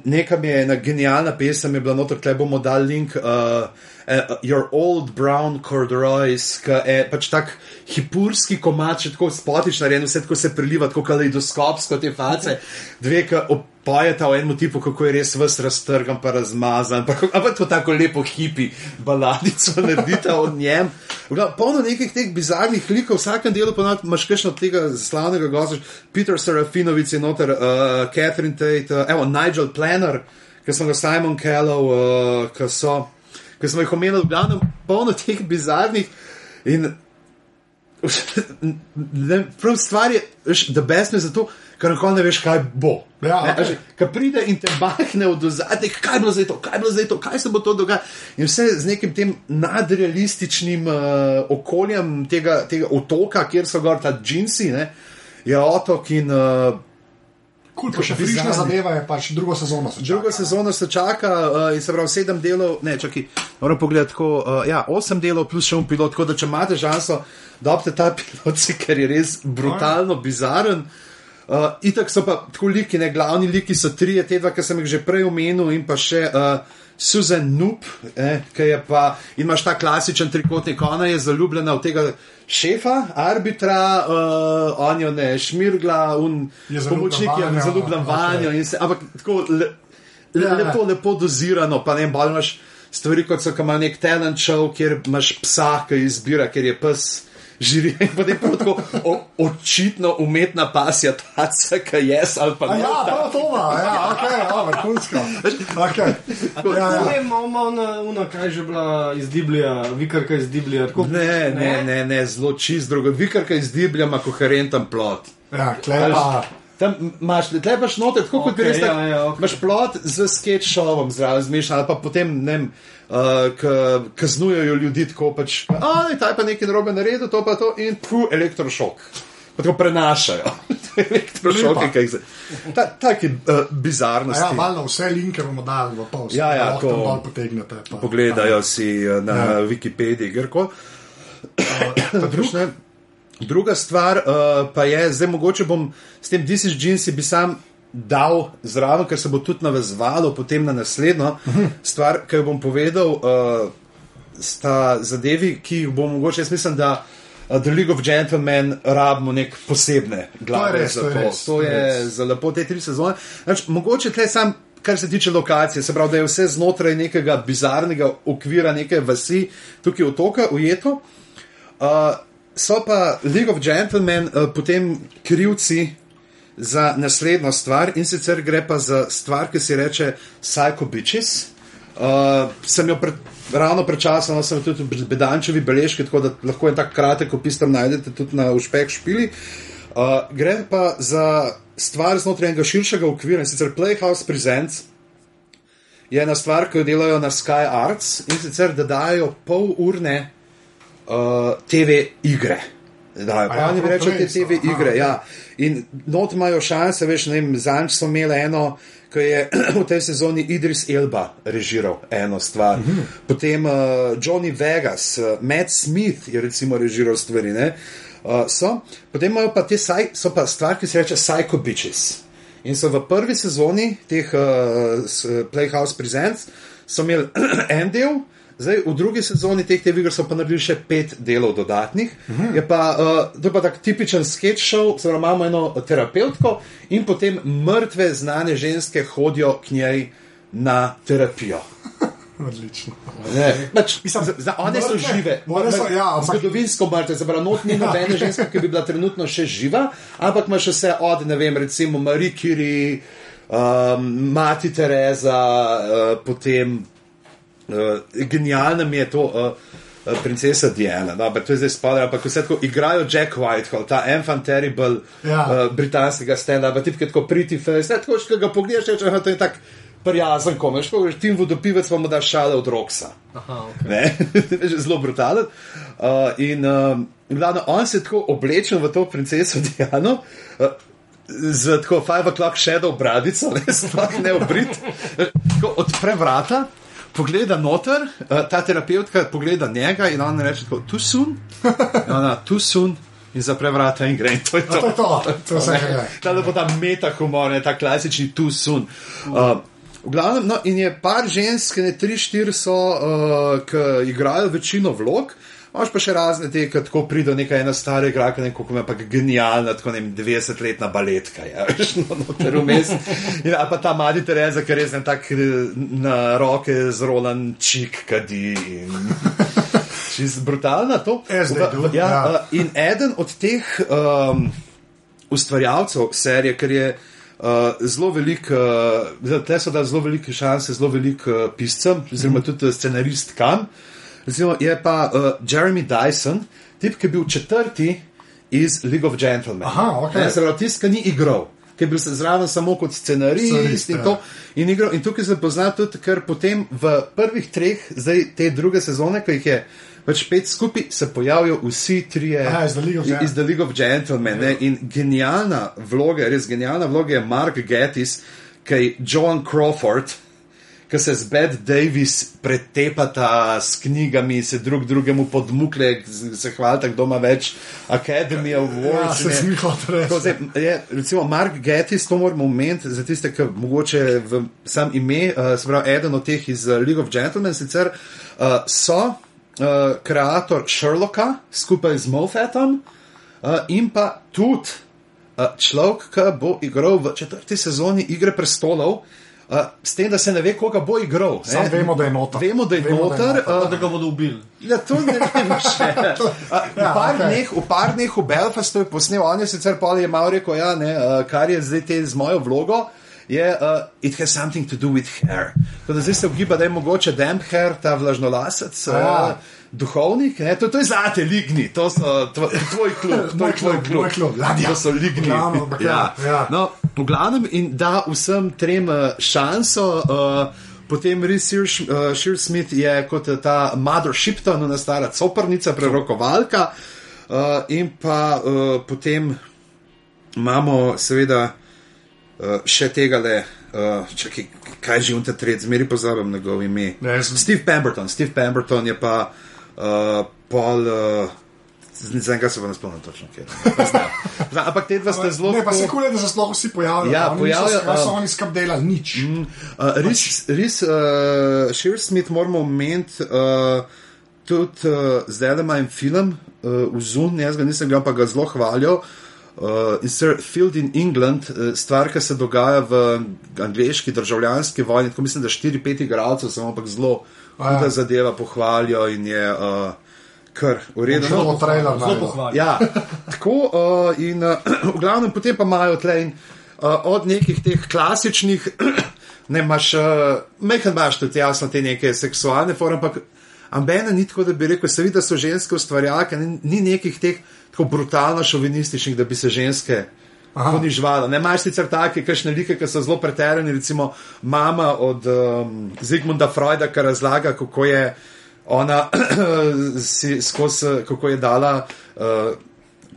S3: neka mi je ena genialna pesem, je bila notor, tle bomo dali link. Uh, uh, Your old brown corduroys, ki je pač tak hipurski komač, tako spotič narejen, vse tako se priliva, tako kaleidoskopsko te face, dve, ki opojata v enem tipu, kako je res vse raztrgan, pa razmazan, pa, ampak to tako lepo hipi baladico naredita o njem. V glavnem, Polno nekih teh bizarnih likov, v vsakem delu pa imaš kakšno od tega slavnega gosta, Peter Serafinovic je noter, uh, Catherine Tate, uh, evo, Nigel Planner, ki sem ga Simon Kellov, uh, ki so, ki smo jih omenili, v glavnem, polno teh bizarnih in ne, prav stvar je, da best je zato, ker nikoli ne veš, kaj bo.
S2: Ja,
S3: veš, Ko pride in te bahne od zadaj, kaj je bilo zdaj to, kaj je bilo zdaj to, kaj se bo to dogajalo. In vse z nekim tem nadrealističnim uh, okoljem tega, tega otoka, kjer so gor ta džinsi, ne, je otok in uh,
S2: Kul, pa še frišna zadeva je pač drugo sezono. se čaka.
S3: sezona se čaka uh, in se pravi sedem delov, ne, čakaj, moram pogledati, tako, uh, ja, osem delov plus še un pilot, tako da če imate šanso, da obte ta pilot, ker je res brutalno bizaren. Uh, itak so pa tako liki, ne glavni liki so trije, te dva, ki sem jih že prej omenil, in pa še uh, Susan Noop, eh, ki je pa, imaš ta klasičen trikotnik, ona je zaljubljena v tega šefa, arbitra, uh, on jo ne šmirgla, un
S2: Je
S3: pomočnik je zaljubljen vanjo, in se, ampak tako le, le,
S2: Ja.
S3: lepo, lepo dozirano, pa ne bolj imaš stvari, kot so, ima nek talent show, kjer imaš psa, ki izbira, ker je pes. Žiri in potem prav tako o, očitno umetna pasja, taca, ki je ali pa ne.
S2: Ja, prav to ima, ja, ok, ja, vrhunsko. Okay. Ja, ja.
S1: Ne, malo una, kaj je že bila iz Biblija, vikarka iz Biblija. Tako,
S3: Ne, ne, ne, ne, zelo čist drugo. Vikarka iz Diblja ima koherenten plot.
S2: ja klepa.
S3: Tam imaš, tle paš noter, tako kot okay, res.
S1: ja,
S3: tak,
S1: ja, okej.
S3: Imaš plot z sketch showom zraven zmešan, ali pa potem, ne vem, uh, k- kaznujejo ljudi tako pač, a ne, ta je pa nekaj narobe naredil, to pa to in pu, elektrošok. Pa tako prenašajo. elektrošok,
S2: Lepa.
S3: ki jih se. Ta, taki uh, bizarnosti.
S2: Ja, malo vse linke bomo dali v pol.
S3: Ja, ja, to-
S2: dol potegnete. Pa.
S3: Pogledajo si uh, na
S2: Ja.
S3: ja. Wikipediji, kjerkoli. Druga, druga stvar uh, pa je, zdaj mogoče bom s tem This is Jeans bi sam dal zraven, ker se bo tudi navezvalo potem na naslednjo stvar, ki jo bom povedal, uh, sta zadevi, ki jih bom mogoče, jaz mislim, da uh, The League of Gentlemen rabimo nek posebne glave
S2: res,
S3: za
S2: to je
S3: to.
S2: res,
S3: to
S2: to je
S3: je za lepo te tri sezone. Znači, mogoče tle sam. Kar se tiče lokacije, se pravi, da je vse znotraj nekega bizarnega okvira, neke vasi, tukaj otoka, ujeto. Uh, so pa League of Gentlemen uh, potem krivci za naslednjo stvar in sicer gre pa za stvar, ki se reče Psycho Bitches. Uh, sem jo pred, ravno pred časom, no, sem jo tudi v Bedančevi beležki, tako da lahko en tak kratek opis tam najdete tudi na Ušpek špili. Uh, gre pa za stvar znotraj enega širšega okvira in sicer Playhouse Presents je ena stvar, ki jo delajo na Sky Arts in sicer da dajo pol urne uh, TV igre. Da,
S2: A ja,
S3: pa oni
S2: prav
S3: rečejo te TV
S2: aha,
S3: igre. Ja. In not imajo šanse, veš, ne vem, zanj so imeli eno, ki je v tej sezoni Idris Elba režiral eno stvar.
S2: Mhm.
S3: Potem uh, Johnny Vegas, uh, Matt Smith je recimo režiral stvari. Ne? Uh, so. Potem imajo pa te saj, so pa stvar, ki se reče Psycho Bitches. In so v prvi sezoni teh uh, Playhouse Presents so imeli en del, zdaj v drugi sezoni teh TV iger so pa naredili še pet delov dodatnih. Je pa, uh, to je pa tak tipičen sketch show, pravi, imamo eno terapeutko in potem mrtve znane ženske hodijo k njej na terapijo.
S2: Odlično.
S3: Ne, pač,
S2: Mislim,
S3: za, za one so žive,
S2: One so- ja, ampak-
S3: zgodovinsko mrtve, not ni nobene ženske, ki bi bila trenutno še živa, ampak imaš vse od, ne vem, recimo Marie Curie, um, Mati Teresa, uh, potem uh, genialna mi je to. Uh, Princesa Diana, no, ampak to je zdaj spodaj, ampak vse tako igrajo Jack Whitehall, ta enfant terrible
S2: Ja.
S3: uh, britanskega stand-upa, tip, ki je tako pretty face, ne tako, če ga pogledaš, reče, "Aha, to je tak prijazen komeš, ko greš tim vodopivec, pa mu daš šale od Roxa.
S1: Aha, okay.
S3: Ne? Zelo brutalen. Uh, in um, glavno, on se je tako oblečen v to princeso Diano. Uh, Z tako five o'clock shadow bradico, ne sploh ne obrit, odpre vrata, pogleda noter, uh, ta terapeutka pogleda njega in on reče: tako, Tu sun, in ona tu sun, in zapre vrata in gre. In to je
S2: To je to, to je vse, kar je.
S3: Ta lepo ta meta humor, ne, ta klasični tu sun. Uh, v glavnem, no, in je par žensk, ne tri, štiri so, uh, ki igrajo večino vlog. Imaš pa še razne te, ki tako pride neka ena stara igralka, neko ima pa genialna, tako ne vem, 20-letna baletka, ja, veš, no, noter vmes. In ali pa ta mladi Tereza, ki res ne tak eh, na roke zrolan čik kadi in čist brutalna to.
S2: As they do,
S3: ja,
S2: ja.
S3: uh, in eden od teh um, ustvarjalcev serije, ker je uh, zelo velik, uh, tle so dali zelo velike šanse, zelo velik uh, piscem, oziroma
S2: Mhm.
S3: tudi scenarist kam. Recimo, je pa uh, Jeremy Dyson, tip, ki je bil četrti iz League of Gentlemen.
S2: Aha,
S3: se pravi, tisti, ki ni igral. Ki je bil zraven samo kot scenarist in,
S2: ja.
S3: to, in, igral, in tukaj se pozna tudi, ker potem v prvih treh, zdaj te druge sezone, ki jih je pač pet skupaj, se pojavijo vsi trije
S2: Aha, iz The League of Gen-
S3: iz The League of Gentlemen. Ne? In genialna vloga, res genialna vloga je Mark Gettis, ki je John Crawford. Ki se z Bed Davis pretepata s knjigami, se drug drugemu podmukle, se hvalita, kdo ima več Academy
S2: Ja,
S3: Awards.
S2: se
S3: ne.
S2: sem jih
S3: Tako,
S2: reči.
S3: Mark Gettis, to moramo omeniti za tiste, ki mogoče v sam ime, uh, se pravi, eden od teh iz uh, League of Gentlemen, sicer uh, so uh, kreator Sherlocka skupaj z Moffatom uh, in pa tudi uh, človek, ki bo igral v četrti sezoni Igre prestolov. Uh, s tem, da se ne ve, koga bo igral.
S2: Sam
S3: ne.
S2: vemo, da je noter.
S3: Vemo, da je
S2: Vemo, da je
S3: noter.
S2: noter.
S3: uh,
S1: Da ga bodo ubili.
S3: Ja, to ne vem še. A, V
S2: Ja,
S3: par
S2: okej.
S3: dneh, v par dneh v Belfastu je posnel, on je sicer pol je malo rekel, ja, ne, uh, kar je zdaj te z mojo vlogo. Je, uh, it has something to do with hair. Tako da zdaj se ugiba, da je mogoče damp hair, ta vlažnolasec, uh,
S2: Ja.
S3: Duhovnik. Ne, to, to je zate, ligni, to so tvoj, tvoj klub, to je tvoj
S2: klub,
S3: klub.
S2: ladja.
S3: To so ligni.
S2: Ampak ja, ja.
S3: No, v glavnem in da vsem trem uh, šanso. Uh, Potem Reese Shears- uh, Shearsmith je kot eh, ta Mother Shipton, ona stara coprnica, prerokovalka. Uh, in pa uh, potem imamo seveda uh, še tega le, uh, čakaj, kaj že unta tret, zmeri pozabim njegov ime.
S2: Ne, sem-
S3: Steve Pemberton, Steve Pemberton je pa uh, pol. Uh, Zdaj, kaj se vam spomnim točno, kje. Znam, ampak te dva ste zelo.
S2: Ne, pa se kule, da se sploh vsi pojavijo.
S3: Ja,
S2: niso- Kaj so
S3: a-
S2: oni skrb delali? Nič.
S3: Uh, res, res uh, Shearsmith moramo omeniti uh, tudi uh, zdaj, da ima en film uh, v Zun, jaz ga nisem gledal, pa ga zelo hvalijo. Uh, in sicer Field in England, uh, stvar, ki se dogaja v angliški državljanski vojni, tako mislim, da 4-5 igralcev, samo ampak zelo
S2: A ja.
S3: huda zadeva pohvalijo in je uh, kar.
S2: Že bo trailer
S1: Zelo pohvaljujem.
S3: Ja, tako uh, in uh, v glavnem potem pa imajo tle in uh, od nekih teh klasičnih, ne imaš, uh, mehen imaš tudi jasno te neke seksualne forme, ampak ambena ni tako, da bi rekel, se vidi, da so ženske ustvarjalke, ni, ni nekih teh tako brutalno šovinističnih, da bi se ženske. Ponižvala. Ne imaš sicer take, kakšne like, ki so zelo preterani, recimo mama od um, Zigmunda Freuda, ki razlaga, kako je ona si skozi, kako je dala uh,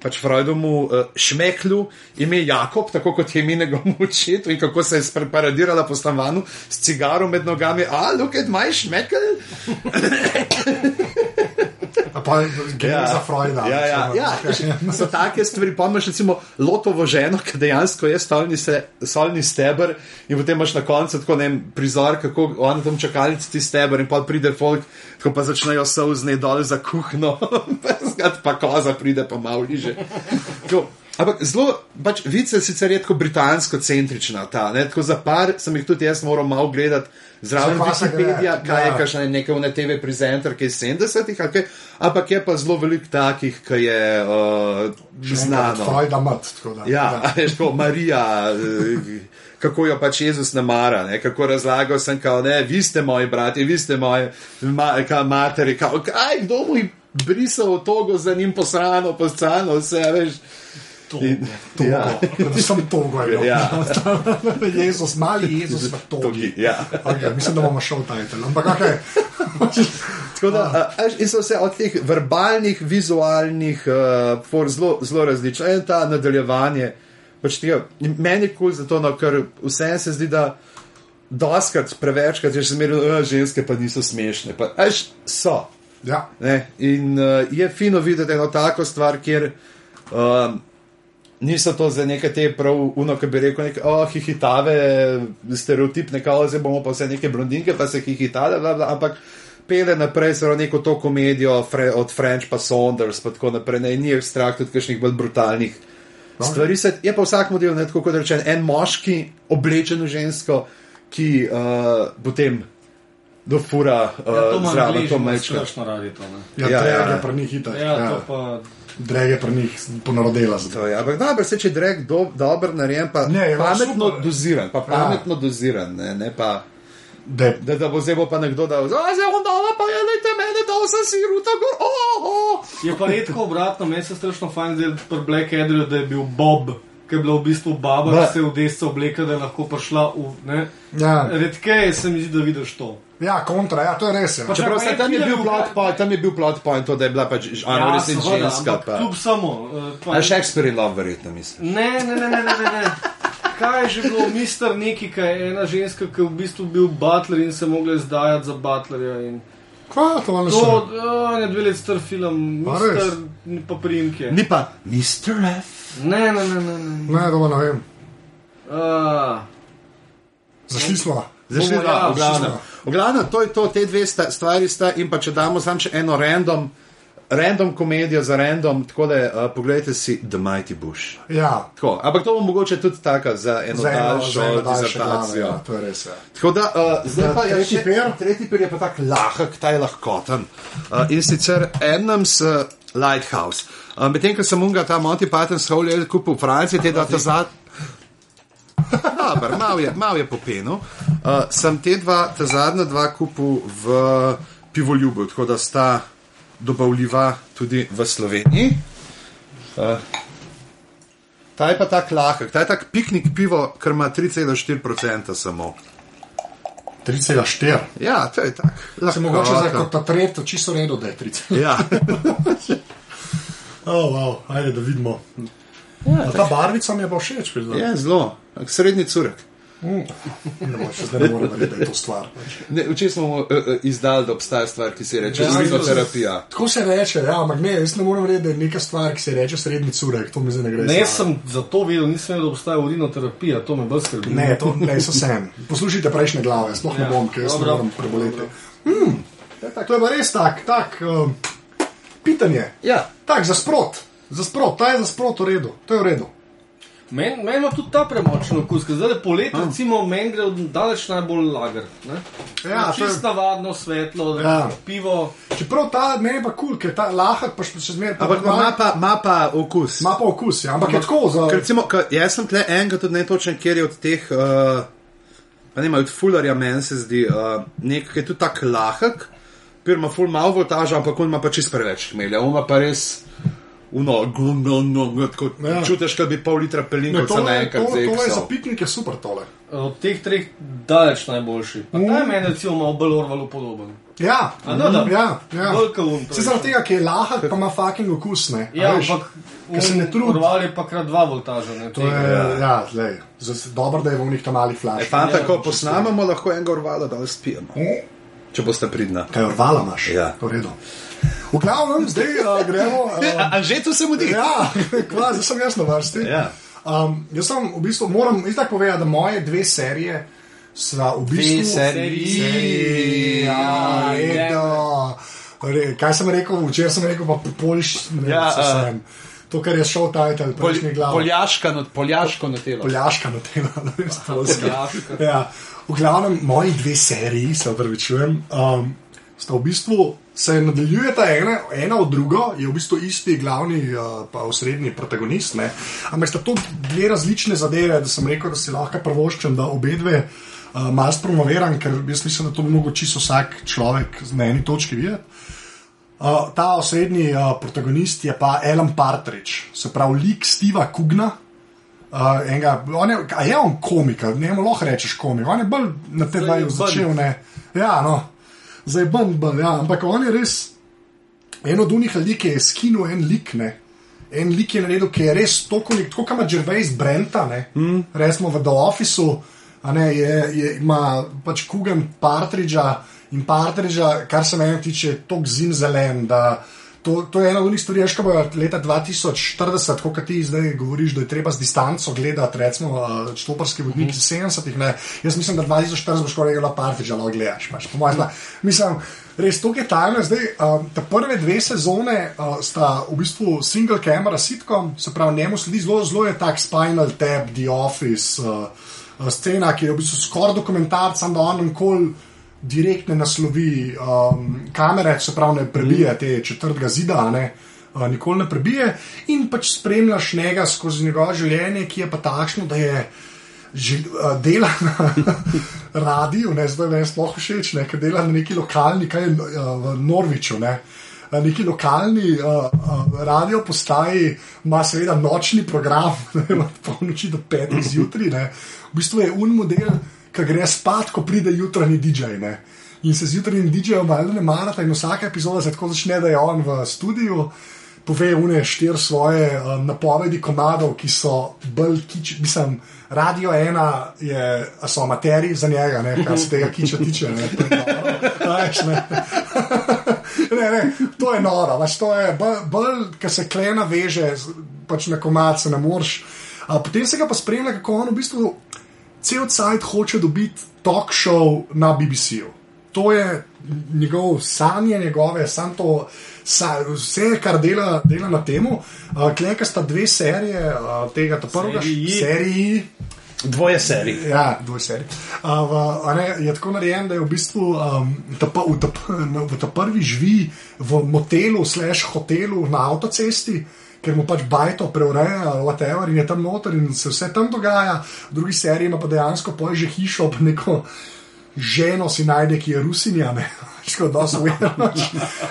S3: pač Freudomu uh, šmeklju ime Jakob, tako kot je ime njegovemu očetu in kako se je spreparadirala po stanovanju s cigarom med nogami. A, look at my šmekel.
S2: A Pa gre za Freuda.
S3: Ja, ja, ja.
S2: Okej.
S3: So take stvari, pa imaš recimo lotovo ženo, ki dejansko je solni, se, solni steber in potem imaš na koncu tako ne vem, prizor, kako ona tam čakalnici ti steber in pa pride folk, tako pa začnejo sovzne dol za kuhno, pa koza pride pa malo liže. Tako, Ampak zelo, pač vice sicer je tako britansko-centrična, ta, ne, tako za par sem jih tudi jaz moral malo gledati. Zraven Wikipedija, kaj je
S2: ja.
S3: kakšna neka ne TV prezenter, ki je iz 70-ih, ali kaj, ampak je pa zelo veliko takih, ki je uh, znano.
S2: Freuda mat. tako da,
S3: Ja, veš, ko Marija, eh, kako jo pač Jezus namara, ne, kako razlagal sem, kao, ne, vi ste moji brati, vi ste moji ma, kao, materi, kao, kaj, kdo mu je brisal togo za njim posrano, poscano, vse, veš. In-
S2: To,
S3: ja.
S2: predvsem to govorim.
S3: Ja.
S2: Jezus, mali Jezus v togi.
S3: Togi, ja.
S2: Okay, mislim, da bomo šel title, ampak okay.
S3: Tako da, a, a, in so vse od teh verbalnih, vizualnih, uh, for zelo, zelo različne. In ta nadaljevanje, pač tega, meni je kul cool zato, no, ker vse se zdi, da doskrat, prevečkrat je že zmerno, uh, ženske pa niso smešne. Pa, až so.
S2: ja.
S3: Ne? In uh, je fino videti eno tako stvar, kjer um, niso to za neke te prav, uno, ki bi rekel, neke, oh, hihitave, stereotipne, kao, zdaj bomo pa vse neke blondinke, pa se hihitale, bla, bla, ampak pele naprej so neko to komedijo fre, od French pa Saunders, pa tako naprej, ne, ni jih strah tudi kakšnih bolj brutalnih. Stvari se, je pa vsak model, ne, tako kot rečem, en moški, oblečen v žensko, ki uh, potem dofura uh,
S1: Ja, to ima
S3: zraven to mečka.
S1: strašno radi to. Ne?
S2: Ja,
S3: Ja,
S2: ja, drag
S3: ja.
S2: je pri njih hitar.
S1: Ja,
S2: Ja,
S1: to pa.
S2: Drag je pri njih ponarodela.
S3: je, ampak dobro, se če je drag do, dober narejen, pa
S2: Ne, je
S3: pametno
S2: super.
S3: doziran, pa pametno ja. doziran, ne, ne pa.
S2: Da je
S3: Da, da bo zdaj bo pa nekdo dal, zdaj je on dala, pa je lejte mene, da sem si ruta gor. Oh, oh.
S1: Je pa redko obratno, meni se strašno fajn zdaj pri Black Adderju, da je bil Bob, ki je bila v bistvu baba,
S3: Ba.
S1: ki se je v desno oblekla, da je lahko prišla v. Ne?
S2: Ja.
S1: Redkeje se mi zdi, da vidiš to.
S2: Ja, kontra, ja, to je res. Ja.
S1: Pa
S3: Čeprav se tam je bil
S1: je
S3: plot point, tam je bil plot point, to, da je bila pač Ana ja,
S1: seveda,
S3: ženska.
S1: Kljub samo. eh, pa-
S3: Shakespeare in Love, verjetno mislim.
S1: Ne, ne, ne, ne, ne, ne. ne. Kaj je že bilo, mister neki, ki je ena ženska, ki je v bistvu bil butler in se mogla izdajati za butlerja. In
S2: Kva, to ne
S1: to,
S2: še.
S1: oh, ne dve leti star film,
S2: res?
S1: mister, pa primke.
S3: Ni pa Mr. F.
S1: Ne, ne, ne, ne. ne.
S2: Ne, to ne vem.
S1: Uh,
S2: Zašli smo.
S3: Zašli smo,
S1: ja,
S3: v glavnem. V glavnem, to je to, te dve sta, stvari sta in pa če damo sam še eno random, random komedijo za random, tako da uh, pogledajte si The Mighty Bush.
S2: Ja,
S3: Tako, ampak to bo mogoče tudi taka za eno daljšo dizertacijo.
S2: Ja, to je res. Ja.
S3: Tako da, uh, zdaj pa je
S2: tretji
S3: še
S2: per?
S3: Tretji per je pa tako lahek, ta je lahkoten. Uh, in sicer Adams uh, Lighthouse. Uh, Medtem, ko sem unga ta Monty Python's Holy Hell kupil v Franciji, te dva ta. Dobar, mal je, mal je popenil. Uh, sem te dva, ta zadnja dva kupil v pivoljubu, tako da sta dobavljiva tudi v Sloveniji. Uh, ta je pa tak lahek, ta je tak piknik pivo, ker ima 3,4% samo.
S2: 3,4.
S3: Ja, to je tako.
S2: Se mogoče za kot ta tretji, čisto redo, da je 3.
S3: Ja,
S2: Oh, wow, ajde, da vidimo. Ja, ta barvica mi je pa všeč,
S3: je zelo, srednji curek.
S2: Ne moreš, zdaj ne morem verjeti, da je to stvar.
S3: Ne, Včeraj smo uh, izdali, da obstaja stvar, ki se reče
S2: Ja,
S3: zrinoterapija.
S2: Tako se reče, ja, ampak ne, jaz ne morem verjeti, da je neka stvar, ki se reče srednji curek, to mi zdaj ne gre.
S1: ne,
S2: za-
S1: jaz sem zato vedel, nisem vedel, da obstaja urinoterapija, to me bolj skrbi.
S2: Ne, to ne, so sem. Poslušajte prejšnje glave, sploh ne
S1: Ja,
S2: bom, ker jaz ne
S1: dobro,
S2: moram preboleti.
S1: dobro.
S2: Mm, to je pa res tak, tak um, pitanje.
S3: Ja,
S2: Tak, za sprot, za sprot, ta je za sprot v redu, to je v redu.
S1: Meni men ima tudi ta premočen okus, ker zdaj poletje, recimo, meni gre daleč najbolj lager. Ne?
S2: Ja, je-
S1: čist navadno, svetlo,
S2: Ja.
S1: pivo.
S2: Čeprav ta meni je pa kul, cool, ker ta lahek pa še zmeraj
S3: ampak ima pa, ima pa okus.
S2: ima pa okus, ja, ampak je tako za.
S3: Ker recimo, ka, jaz sem tle enega tudi netočen, kjer je od teh, uh, pa ne, od Fullerja meni se zdi, uh, nek, ki je tudi tak lahek, ker ima ful malo voltaža, ampak on ima pa čist preveč hmelja, on ima pa res. Uno, gum, no, no, tako,
S2: Ja.
S3: ja. Čutiš, da bi pol litra pelinka
S2: tole,
S3: naenkrat
S2: to, tole je za piknike super tole.
S1: Od teh treh daleč najboljši. Pa ta je meni recimo malo bolj orvalo podoben.
S2: Ja,
S1: A, no, da.
S2: ja, ja.
S1: To
S2: Se zaradi tega, ker je lahek, pa ima fucking okus, ne. A
S1: Ja, ampak
S2: ker se ne trudi.
S1: Orval je pa krat dva voltaža. Ne,
S2: To je,
S1: tega.
S2: ja, lej, dobro, da je v njih tam malih
S3: E,
S2: flash.
S3: fanta,
S1: Ja,
S3: ko posnamemo, lahko enega urvala, da spijemo. Če boste pridna.
S2: Kaj orvala imaš?
S3: Ja.
S2: V redu. V glavnem, zdaj uh, gremo. Uh,
S3: A že tu se mudi?
S2: ja, kva, zdaj sem jaz na vrsti.
S3: Ja.
S2: Um, jaz sem v bistvu, moram itak povedati, da moje dve serije so v bistvu.
S3: seriji.
S2: Ja, redo. Re, kaj sem rekel, včeraj sem rekel, pa poliš, ne
S3: Ja,
S2: ja,
S3: a.
S2: sem. To, kar je šel title, prejšnji glav.
S3: Poljaška, not, poljaško na telo.
S2: Poljaška na tem, da ne vem, polska.
S1: Poljaška.
S2: Ja, v glavnem, moji dve seriji, se upravičujem, um, sta v bistvu se nadaljujeta ena, ena od drugo, je v bistvu isti glavni, uh, pa osrednji protagonist. Ne? Ampak sta to dve različne zadeve, da sem rekel, da si lahko prvoščem, da obe dve uh, malo promoviram, ker jaz mislim, da to bi mogel čisto vsak človek na eni točki videti. Uh, ta osrednji uh, protagonist je pa Alan Partridge, se pravi lik Steva Kugna. Uh, enega, on je, je on komik, ne mu lahko rečeš komik, on je bolj na
S1: je
S2: začel. Ne. Ja, no, zdaj ben, ben, ja, ampak on je res en od unih ljudi, ki je skinil en lik. Ne. En lik je naredil, ki je res tako, kot ima Gervais Brenta, mm. resmo v The Officeu, ne, je, je, ima pač Kugan Partridža in Partridža, kar se meni tiče, tako zim zelen. da To, to je ena od njih stvari, ki bo leta 2040, kot ti zdaj govoriš, da je treba z distanco gledati, recimo, uh, štoparski vodnik iz 70-ih. ne. Jaz mislim, da 2040 boš skoraj gledal Partridža, lahko gledaš. Pač. Po mojem, mislim, res to je tajno. Zdaj, uh, te prve dve sezone uh, sta v bistvu single camera sitcom, se pravi, njemu sledi zelo, zelo je tak Spinal Tap, The Office, uh, uh, scena, ki je v bistvu skoraj dokumentarc, samo da on nikoli direktne naslovi um, kamere, se pravi, ne prebije te četrtega zida, ne. Uh, nikoli ne prebije, in pač spremljaš njega skozi njegovo življenje, ki je pa takšno, da je že, uh, dela na radiju, ne zdaj ne sploh všeč, ne, ker dela na neki lokalni, kaj je uh, v Norviču. Ne, Na neki lokalni uh, uh, radio postaji ima seveda nočni program, ne od polnoči do petih zjutraj. ne. V bistvu je un model, ki gre spat, ko pride jutranji DJ. Ne. In se zjutraj DJ-jem valjda ne marata, in vsaka epizoda se tako začne, da je on v studiu, pove une štiri svoje um, napovedi komadov, ki so bolj kič, mislim, radio ena je, so amateri za njega, ne, kar se tega kiča tiče. Ne, veš, ne. ne, ne, to je noro, pač to je bolj, ker se klena veže pač na komad, se ne moreš. Potem se ga pa spremlja, kako on v bistvu cel cajt hoče dobiti talk show na BBC-ju. To je njegov sanje, njegove, sam to, sa, vse, kar dela, dela na tem. Uh, Kleka sta dve serije uh, tega, ta prvega,
S1: Seriji.
S2: seriji.
S3: Dvoje serij.
S2: Ja, dve seriji. Uh, v, ne, je tako narejen, da je v bistvu um, ta, v, ta, v ta prvi živi v motelu, slash hotelu na avtocesti. Ker mu pač bajto preureja, whatever, in je tam noter in se vse tam dogaja, v drugi seriji ima pa dejansko poje že hišo, pa neko ženo si najde, ki je rusinja, ne, škoda, da so vedno.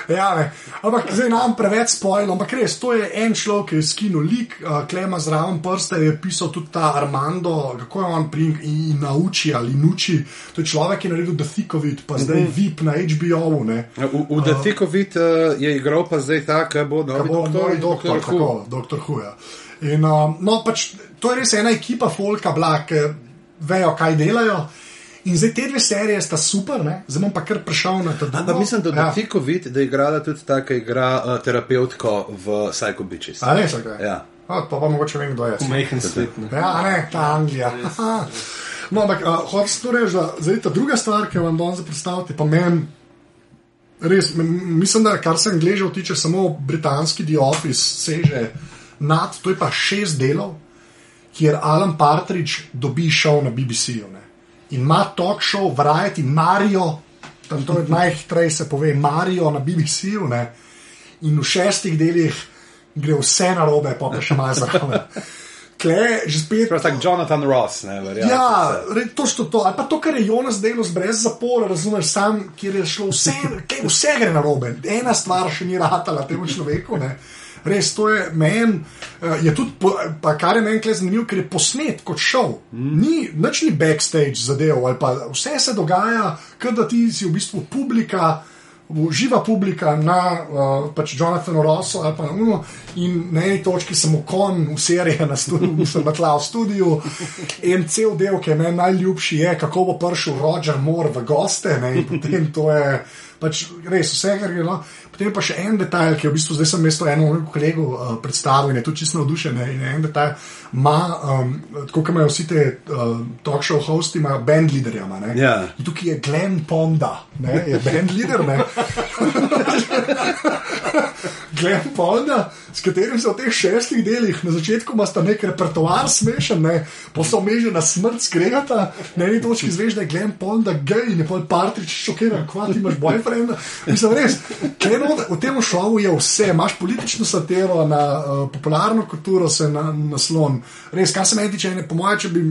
S2: Ja. Ampak zdaj nam preveč spojilo, ampak res, to je en človek, ki je skinil lik, uh, klema zraven prste, je pisal tudi ta Armando, kako je on pri in nauči ali nuči. To je človek, ki je naredil The Thick of It, pa zdaj VIP na HBO-u. ne.
S3: V, v The Thick of It uh, je igral pa zdaj ta, ki bo novi
S2: bo
S3: doktor.
S2: novi doktor,
S3: Doktor
S2: tako, doktor Huja. In, um, no, pač, to je res ena ekipa folka, bla, ki vejo, kaj delajo. In zdaj te dve serije sta super, ne? zdaj bom pa kar prišel na to.
S3: Ampak mislim, da
S2: ja.
S3: The Thick of It, da je igrala tudi ta, ki igra uh, terapeutko v Psycho Bitches.
S2: A res, okay.
S3: Ja.
S2: A, pa pa mogoče vem, kdo je.
S1: Majhen svet. ne.
S2: Ja, a ne, ta Anglija. Aha. No, ampak uh, hočem to reči, da zdaj ta druga stvar, ki vam danes predstavljam, pa meni. Res, mislim, da kar se angležev tiče, samo britanski The Office seže nad, to je pa šest delov, kjer Alan Partridge dobi šov na BBC-ju. In ima talk show, Variety, Mario, tam to je najhitreje se pove, Mario na BBC-ju. ne. In v šestih delih gre vse narobe, pa pa še malo zraven. Kle, že spet.
S3: Prav tak Jonathan Ross, ne verjamem.
S2: Ja, re, točno to. Ali pa to, kar je Jonas delal brez zapora, razumeš, sam, kjer je šlo vse, kaj, vse gre na robe. Ena stvar še ni ratala temu človeku. Ne. Res, to je meni, uh, je tudi, po, pa kar je meni tukaj zanimivo, ker je posnet kot šov. Mm. Ni, nič ni backstage zadev, ali pa vse se dogaja, kot da ti si v bistvu publika. Živa publika na uh, pač Jonathanu Rossu ali pa na Uno, in na eni točki sem ukon v seriji na studiu, sem na tla v studiu. En cel del, ki je meni najljubši, je, kako bo prišel Roger Moore v goste. Ne, in potem to je pač res vse, kar je. No. Potem pa še en detajl, ki je v bistvu zdaj sem mesto enemu kolegu uh, predstavil in je tudi čisto navdušen. In en detajl ima, um, tako kot imajo vsi te uh, talk show hosti, imajo band leaderja. ima, ne.
S3: Ja.
S2: In tukaj je Glenn Ponda, ne, je band leader. Glenn Polna, s katerim se v teh šestih delih na začetku ima nek repertoar smešen, pa so meže na smrt skregata, na eni točki zveš, da je Glenn Polna gej in je pol partrič šokiran, kva ti imaš boyfriend. Mislim, res, Glenn, v tem šovu je vse, imaš politično satiro na uh, popularno kulturo, se na naslon. Res, kar se meni tiče, po mojem, če bi,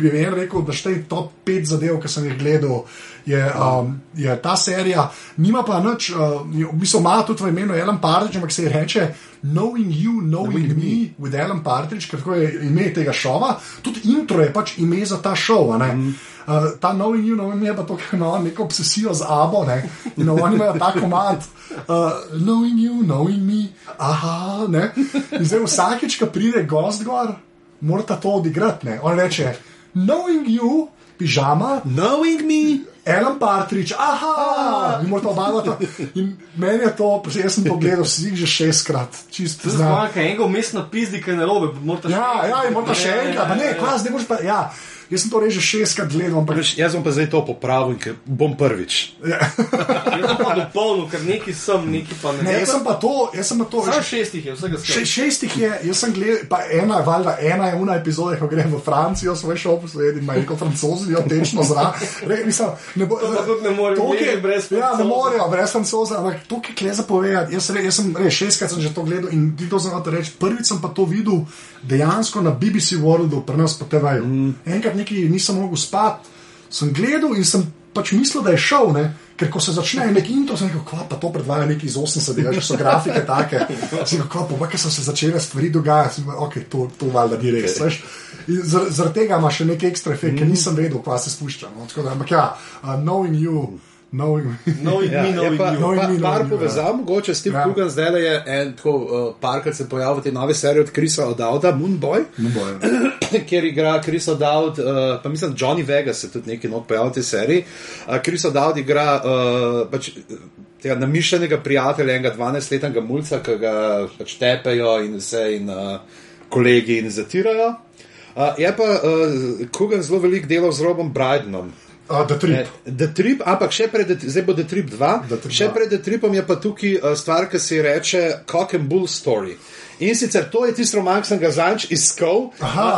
S2: bi en rekel, da štej top 5 zadev, ki sem jih gledal je, um, je ta serija, nima pa nič, uh, v bistvu ima tudi v imenu Ellen Partridge, ampak se ji reče Knowing You, Knowing Me, with Ellen Partridge, ker tako je ime tega šova. Tudi intro je pač ime za ta šov. Mm. Uh, ta Knowing You, Knowing Me je pa to, kar ima neko obsesijo z Abo, ne? in oni imajo ta komad. Uh, knowing you, knowing me, aha, ne. In zdaj vsakeč, ko pride gost gor, mora to odigrati. On reče, knowing you, pižama.
S3: Knowing me.
S2: Ellen Partridge, aha, in moramo obavati. In meni je to, jaz sem to gledal, si že šestkrat, čisto.
S1: Zmanjka enega umestna pizdi, ki je narobe,
S2: morate še. Ja, ja, in morate še enkrat, ne, klas, ne boš pa, ja. Jaz sem to reže šestkrat gledal. Ampak...
S3: Jaz bom pa zdaj to popravil, ker bom prvič.
S1: Ja. jaz sem pa dopolnil, ker neki sem, neki pa ne.
S2: ne jaz sem pa to. Sem pa to
S1: Samo šestih je, vsega skupaj.
S2: Še, šestih je, jaz sem gledal, pa ena, valjda, ena je una epizoda, ko grem v Francijo, svoj šel poslednji, ima neko francozijo, tečno zrak.
S1: Ne, bo, ne morejo biti brez francoza.
S2: Ja, ne morejo brez francoza, ampak to, ki kle zapovedati. Jaz, jaz sem res šestkrat sem že to gledal in ti to znate reči. Prvič sem pa to videl dejansko na BBC Worldu, pri nas po TV-ju. Mm. Enkrat neki nisem mogel spati, sem gledal in sem pač mislil, da je šel. Ne? Ker ko se začne nek intro, sem rekel, kva pa to predvaja neki iz 80-ih, že so grafike take. Sem rekel, kva pa, kaj so se začele stvari dogajati, ok, to, to valjda ni res. Zaradi zar tega ima še nek ekstra efekt, mm. ker nisem vedel, kva se spušča. No? Ampak ja, uh, knowing you.
S1: No, in
S3: mi, par povezav, mogoče s tem Kugan, ja. zdaj je en tako uh, par, ki se pojavlja v tej novi seriji od Krisa Odauda, Moonboy,
S2: Moonboy
S3: kjer igra Kris Odaud, uh, pa mislim, Johnny Vegas se tudi nekaj not pojavlja v tej seriji. Kris uh, Odaud igra uh, pač, tega namišljenega prijatelja, enega 12-letnega mulca, ki ga pač tepejo in vse in uh, kolegi in zatirajo. Uh, je pa uh, Kugan zelo velik delal z Robom Brydenom.
S2: Uh, the Trip.
S3: The Trip, ampak še pred, zdaj bo The Trip 2.
S2: The trip
S3: še pred The Tripom je pa tukaj uh, stvar, ki se reče Cock and Bull Story. In sicer to je tisti roman, ki sem ga zanč iskal.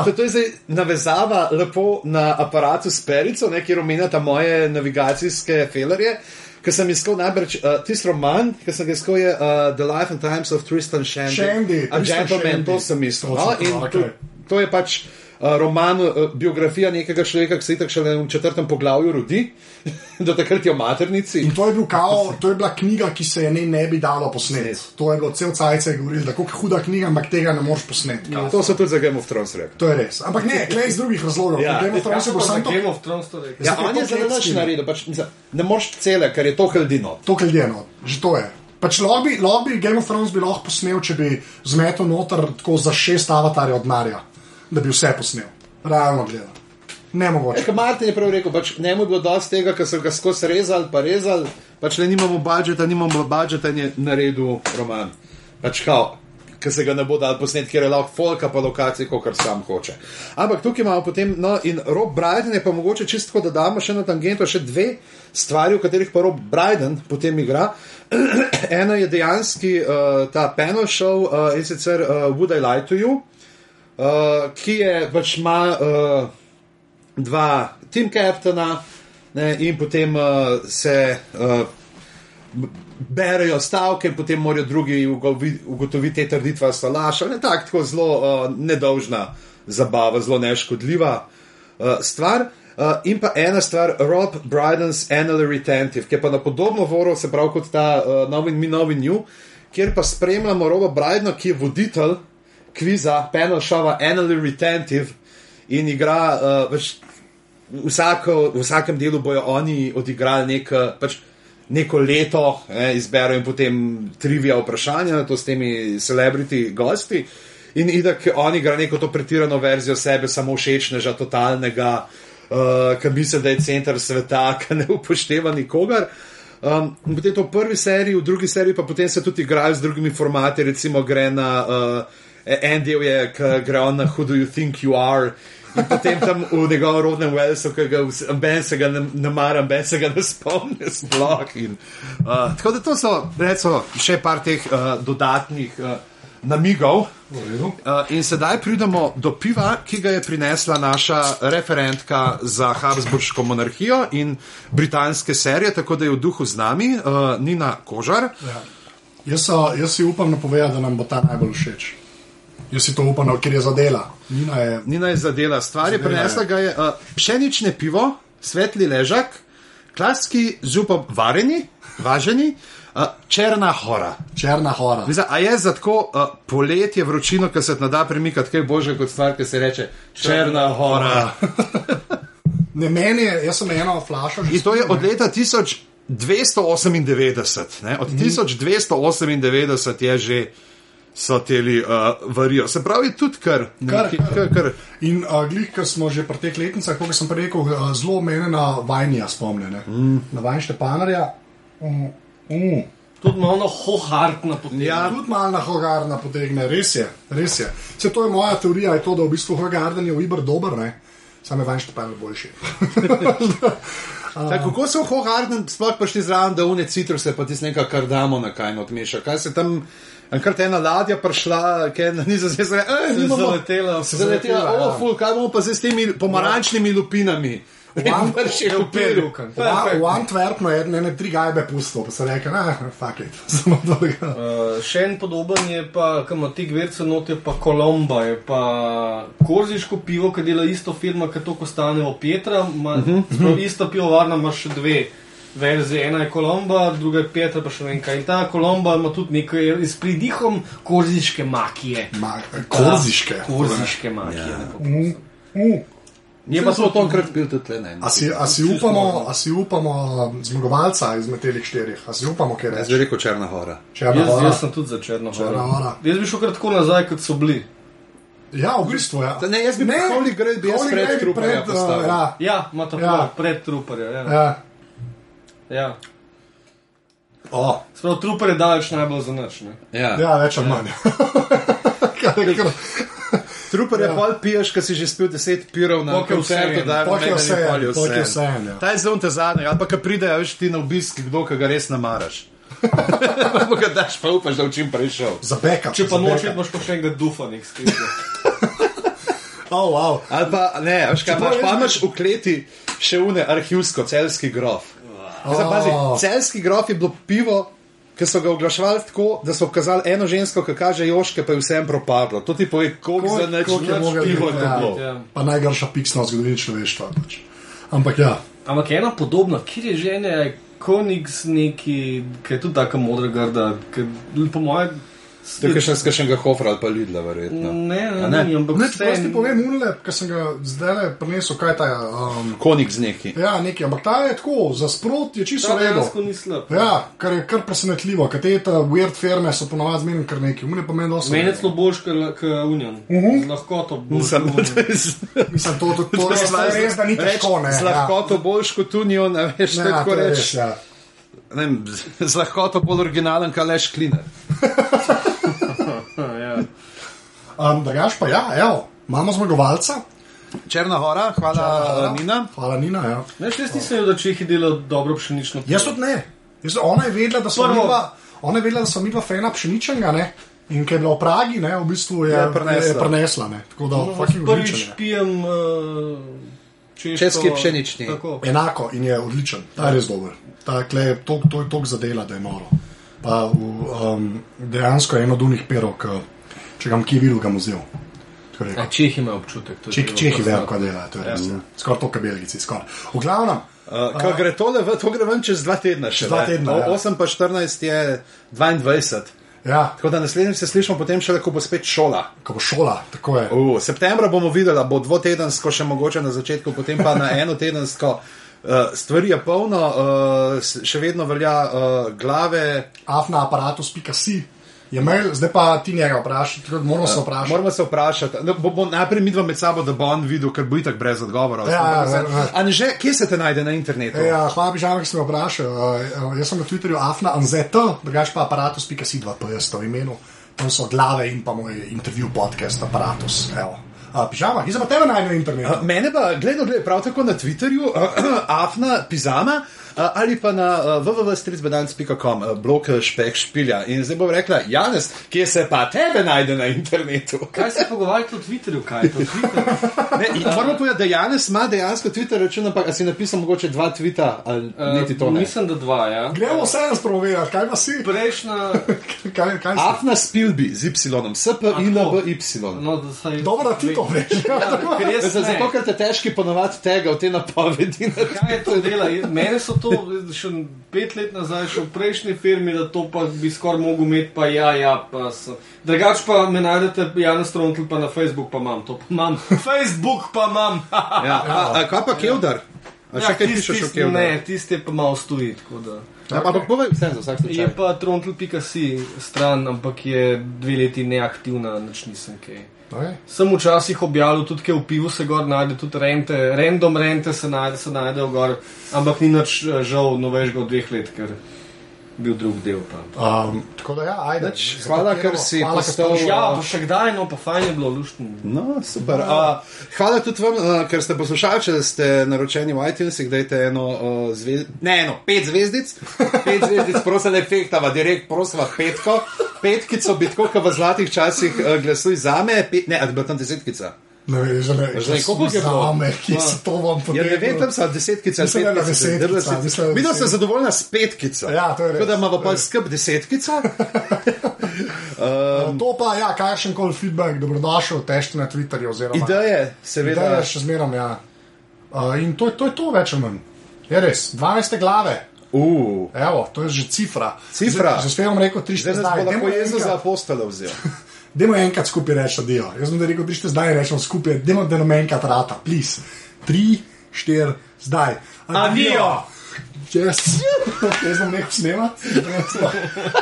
S3: To, to je zdaj navezava lepo na aparatu s perico, kjer omenjata moje navigacijske felerje. Ker sem iskal najbrž uh, tisti roman, ki sem ga iskal, je uh, The Life and Times of Tristan Shandy.
S2: Shandy,
S3: a gentleman, to sem iskal. No? In okay. to, to je pač. Eh, roman, uh, biografija nekega človeka, ki se tako še v četrtem poglavju rodi, do takrat je v maternici.
S2: In to je, bil kao, to je bila knjiga, ki se je ne, ne bi dalo posneti. To je bilo cel cajt, govorili, da je huda knjiga, ampak tega ne moreš posneti.
S3: Ja, to so tudi za Game of Thrones rekli.
S2: To je res. Ampak ne, klej iz drugih razlogov.
S1: Ja,
S2: Game of
S1: Thrones je samo Game of Thrones.
S3: Ja, on je zelo noč naredil, pač, ne moreš cele, ker je to hldino.
S2: To hldino, že to je. Pač lobby, lobby Game of Thrones bi lahko posnel, če bi zmetel noter tako za šest avatarjev od Marja, da bi vse posnel realno gledano. Ne mogoče.
S3: Kot Martin je prav rekel, pač ne mu je bilo dosti tega, ker so ga skozi rezali, pa rezali, pač le nimamo budžeta, nimamo budžeta in je naredil roman. Pač kao, ker se ga ne bo dal posnet, ker je lahko folka pa lokacije, kot kar sam hoče. Ampak tukaj imamo potem, no in Rob Bryden je pa mogoče čisto, da damo še na tangento še dve stvari, v katerih pa Rob Bryden potem igra. Eno je dejansko uh, ta panel show uh, in sicer uh, Would I Lie to You? Uh, ki je pač ima uh, dva team captaina in potem uh, se uh, berejo stavke, potem morajo drugi ugotoviti, te trditve so laž. Ne, tak, tako zelo uh, nedolžna zabava, zelo neškodljiva uh, stvar. Uh, in pa ena stvar, Rob Bryden's Annual Retentive, ki je pa na podobno voro, se pravi kot ta uh, Novi Mi Novi New, kjer pa spremljamo Roba Brydena, ki je voditelj kviza, panel šova, Annually Retentive in igra. Uh, pač vsako, v vsakem delu bojo oni odigrali nek, pač neko leto, ne, izberejo in potem trivia vprašanja, to s temi celebrity gosti. In idak oni igra neko to pretirano verzijo sebe, samo všečneža, totalnega, uh, ki misli, da je center sveta, ki ne upošteva nikogar. Um, potem to v prvi seriji, v drugi seriji pa potem se tudi igrajo z drugimi formati, recimo gre na. Uh, en del je, ki gre on na Who Do You Think You Are In potem tam v njegovem rodnem Walesu, ki ga ben se ga ne, ne mara, ben se ga ne spomni sploh. In, uh, tako da to so recimo, še par teh uh, dodatnih uh, namigov. Uh, in sedaj pridemo do piva, ki ga je prinesla naša referentka za Habsburško monarhijo in britanske serije, tako da je v duhu z nami, uh, Nina Kožar.
S2: Ja. Jaz, jaz si upam napovedati, da nam bo ta najbolj všeč. Jaz si to upam, no, ker je zadela. Nina je
S3: Nina je zadela stvar, je
S2: je.
S3: ga je uh, pšenične pivo, svetli ležak, klaski zupa vareni, važeni, uh, črna hora.
S2: črna hora.
S3: Mislim, a je za tako uh, poletje vročino, ki se te da premikati, kaj bože kot stvar, ki se reče črna hora.
S2: Ne, meni je, jaz sem eno flašo že
S3: In to je od
S2: ne.
S3: leta 1298. Ne? Od 1298 je že. So teli uh, varijo. Se pravi, tudi kar.
S2: Kar, kar.
S3: kar.
S2: In uh, glih, ker smo že pri teh letnicah, kot sem rekel, uh, zelo mene na Vajnija spomne. Mm. Na Vajn Štepanarja. Mm. Mm.
S1: Tudi malo hohartna potem.
S3: Ja.
S2: Tudi malo na Hogarna potegne, res je. Res je. Se to je moja teorija, je to, da v bistvu Hogarden je v Iber dober, ne? Sam je Vajn Štepanar boljši.
S3: Tako, kako so Hogarden sploh prišli zraven, da une citruse, pa ti z neka kardamo na kaj odmeša? Kaj se tam, enkrat ena ladja prišla, ki je na nizozemskem, eh,
S1: je
S3: nimamo-
S1: zaletela,
S3: se zaletela,
S2: zaletela,
S3: oh,
S2: ja.
S3: ful, kaj bomo pa zdaj s temi pomarančnimi lupinami? Je.
S2: V, Antwerpnu je ene tri gajbe pustil, pa se reče, ne, fuck it, samo dolga.
S1: Uh, še en podoben je pa, kam ti gverce note, pa Kolomba, je pa korziško pivo, ki dela isto firma, kot to, ko stane v Petra. Ma, uh
S3: Mhm.
S1: -huh. Ista pivovarna ima še dve verzije. Ena je Kolomba, druga je Petra, pa še ne vem kaj. In ta Kolomba ima tudi nekaj s pridihom korziške makije.
S2: Ma, korziške.
S1: Korziške makije.
S3: Ja.
S2: Mm, mm.
S3: Je pa smo to enkrat pil tudi tle, ne.
S2: A si, a, si upamo, a si upamo um, zmagovalca izmed teh štirih? A si upamo, kaj
S3: Jaz bi
S2: reče?
S3: rekel Črna Hora.
S2: Črna
S1: Jaz,
S2: hora.
S1: jaz sem tudi za Črno
S2: Črna
S1: horo.
S2: hora.
S1: Jaz bi šel kar tako nazaj, kot so bili.
S2: Ja, v bistvu ja.
S3: Ne, jaz bi Holy Grail bi jaz
S2: Holy
S3: pred
S2: Grail
S3: Trooperja
S2: pred, uh,
S3: postavil.
S2: Ja,
S1: Ja, ima tako
S2: Ja.
S1: ja. pred truperja. Ja. Ja.
S2: Ja.
S1: Ja.
S2: O,
S1: Sprav, truper je daleč najbolj za noč. Ne?
S3: Ja.
S2: ja, več ali manj. Je kar-
S3: Trooper je ja. pol piješ, ki si že spil deset pirov na koncertu, da
S2: je pok je
S3: vseeno.
S2: vseeno, ja.
S3: Ta je zelo te zadnji, ali pa ki pridejo, veš ti na obisk, kdo, ga res namaraš. Pa ga daš, pa upaš, da v čim prej šel.
S2: Za backup.
S1: Če pa
S2: za
S1: noč
S2: backup.
S1: imaš pa še enega dufa, nek skrižja.
S2: Oh, wow.
S3: Ali pa ne, veš kaj, imaš, pa imaš v kleti še une arhivsko, celski grof. Zdaj, pazi,
S2: Oh.
S3: celski grof je bilo pivo, ki so ga oglaševali tako, da so pokazali eno žensko, ki kaže joške, pa je vsem propadlo. To ti pove, koliko za nič
S2: Koliko je ja.
S3: bilo.
S1: Ja.
S2: Pa najgrša piksna v zgodovini človeštva. Pač. Ampak ja,
S1: Ampak ena podobna, kjer je že ena Konix neki, ki je tudi tako modra grda, ki po mojem.
S3: To je še z kakšnega hofra ali pa lidla, verjetno.
S1: Ne,
S3: A
S1: ne,
S3: ne?
S1: ne, ampak
S2: ne, če ti povem, unle, ker sem ga zdaj le prinesel, kaj ta je. Um,
S3: Konik z neki.
S2: ja, nekaj, ampak ta je tako, za sprot je čisto
S1: Ta
S2: redo.
S1: dejansko ni slab.
S2: Ja, kar je kar presenetljivo, ker te ta weird firme so ponovadi zmerno kar neki, umne pa meni dosti.
S1: Meni je celo boljš kot Union.
S2: Mhm.
S1: Z lahkoto boljš.
S3: Sem,
S1: kot Union.
S2: Mislim, to, to, to, res, to je res, da ni težko, ne.
S3: Z lahkoto boljš kot Union, a veš,
S2: Ja,
S3: tako
S2: to je res,
S3: reči.
S2: ja.
S3: Ne z- lahkoto bolj originalen, kaj leš kliner.
S1: Ja.
S2: Um, Drugač pa ja, evo, imamo zmagovalca.
S3: Črna hora, hvala uh, Nina.
S2: Hvala, Nina. Ja.
S1: Veš, jaz nisem vedel, da Čehi delajo dobro pšenično.
S2: Jaz tudi ne. Jaz, ona je vedela, da so
S1: Prvo-
S2: midva, ona je vedela, da so midva fena pšeničnega, ne. In ker je bila v Pragi, ne, v bistvu je,
S3: Je prenesla.
S2: je prenesla ne. Tako da, fucking
S1: Prvič
S2: je.
S1: pijem uh, češko,
S3: Česki pšenični.
S1: Tako.
S2: Enako in je odličen, ta je res dober. Ta kle je to, to je tok zadela, da je noro. Pa v, um, dejansko je eno od unih perov, ki, če ga kje videl, ga bom vzel. Tako rekel.
S1: A Čehi imajo občutek. to je
S2: Čeh, Čehi vejo, kaj dela, to je res. Ja. Skoraj to, kar belgici, skoraj. V glavnem,
S3: Uh, Ko gre tole, v, to gre ven čez dva tedna še.
S2: dva tedna, ja.
S3: 8 pa 14 je 22.
S2: ja,
S3: Tako da naslednjič se slišimo potem šele, ko bo spet šola.
S2: ko bo šola, tako je.
S3: V septembra bomo videli, da bo dvotedensko, še mogoče na začetku, potem pa na enotedensko. Uh, stvari je polno, uh, še vedno velja uh, glave.
S2: Afna aparatus.si je mail, zdaj pa ti njega vprašaj, tako da moramo se vprašati.
S3: Moramo se vprašati, no, bo, bo najprej mi dva med sabo, da bo on videl, ker bo itak brez odgovora.
S2: Ja, ja, ja, ja.
S3: A ne že, kje se te najde na internetu?
S2: E, ja, hvala, Bižan, ki si me vprašal. Uh, jaz sem na Twitterju afna anzet, drugač pa aparatus.si 2 PS v imenu. Tam so glave in pa moj intervju podcast aparatus. Evo. Pižama, ki se pa tebe najde na internetu.
S3: Mene pa gledal, gled, prav tako na Twitterju, afna, pizama. A, Ali pa na www.strictbedance.com, uh, blok uh, špek špilja. In zdaj bom rekla, Janes, kje se pa tebe najde na internetu?
S1: Kaj se pogovarjate o Twitterju? Kaj Twitter?
S3: Ne, moramo povedati, da Janes ima dejansko Twitter račun, ampak si napisal mogoče dva tvita ali niti to ne.
S1: Mislim, da dva, ja.
S2: Gremo vse jaz proverjati, kaj pa si.
S1: Prejšnja,
S2: Kaj, kaj si?
S3: Afna spilbi z Y, S, P, I, L, B, Y.
S1: no, da saj.
S2: Dobro, da ti to veš.
S1: Ja,
S3: zato, ker te težki ponovadi tega v te napovedi.
S1: Kaj je to dela? Mene so to še pet let nazaj, še v prejšnji firmi, da to pa bi skoraj mogel imeti, pa ja, ja, pa sem. Drugač pa me najdete, Janus Trontl, pa na Facebook pa imam, to pa imam. Facebook pa imam.
S3: Ja, a, a kaj pa Kevdar? A še
S1: Ja,
S3: kaj pišeš o
S1: tisti-
S3: Kevdaru?
S1: Ne, tisti je pa malo stoji. tako da.
S3: Ja, ampak povej vse za vsak
S1: Je
S3: slučaj.
S1: pa trontl.si stran, ampak je dve leti neaktivna, nič nisem kaj.
S2: Okay.
S1: Sem včasih objavil tudi, kaj v pivu se gor najde, tudi rente, random rente se, najde, se najdejo gor, ampak ni nič eh, žal novejšega od dveh let, ker je bil drug del. Pa.
S2: Um, tako da, ja, ajde. Za
S3: hvala, ker si
S2: hvala,
S3: postal-
S2: si
S1: Ja, pa še kdaj, no pa fajn je bilo, luštno.
S3: No, super. A, hvala tudi vam, a, ker ste poslušali, če ste naročeni v iTunesih, dajte eno a, zvezd... ne, eno, pet zvezdic, pet zvezdic, prosim, ne fehtava, direkt, prosim, petko, petkico, bi tako, kot v zlatih časih a, glasuj za me, pet, ne, ali bi bila tam desetkica.
S2: Ne veš, že ne.
S3: Zdaj, koliko je bilo?
S2: Zame, ki se to vam
S3: Ja, ne vem, tam so desetkica,
S2: Mislim, da je na
S3: petkica,
S2: desetkica,
S3: desetkica.
S2: mislim, da je
S3: Videla sem zadovoljna s petkico.
S2: Ja, to je res.
S3: Tako da imamo pa
S2: To
S3: skrb desetkica.
S2: Um, to pa, ja, kakšen koli feedback, dobrodošel, težko na Twitterju. Oziroma,
S3: Ideje, seveda.
S2: Ideje še zmeram, ja. Uh, in to, je- to je to, več ali manj. Je res, 12 glave.
S3: Uh,
S2: Evo, to je že cifra.
S3: Cifra.
S2: Zdaj, že spet vam rekel 3
S3: zdaj nas
S2: zdaj.
S3: bo lahko
S2: Dajmo
S3: Jezus za apostola vzel.
S2: Dajmo enkrat skupaj reči adijo. Jaz sem da rekel 3 zdaj rečemo skupaj, dajmo da nam enkrat rata, please. 3, 4, zdaj.
S1: Adijo.
S2: Yes. Jaz sem nehal snemati.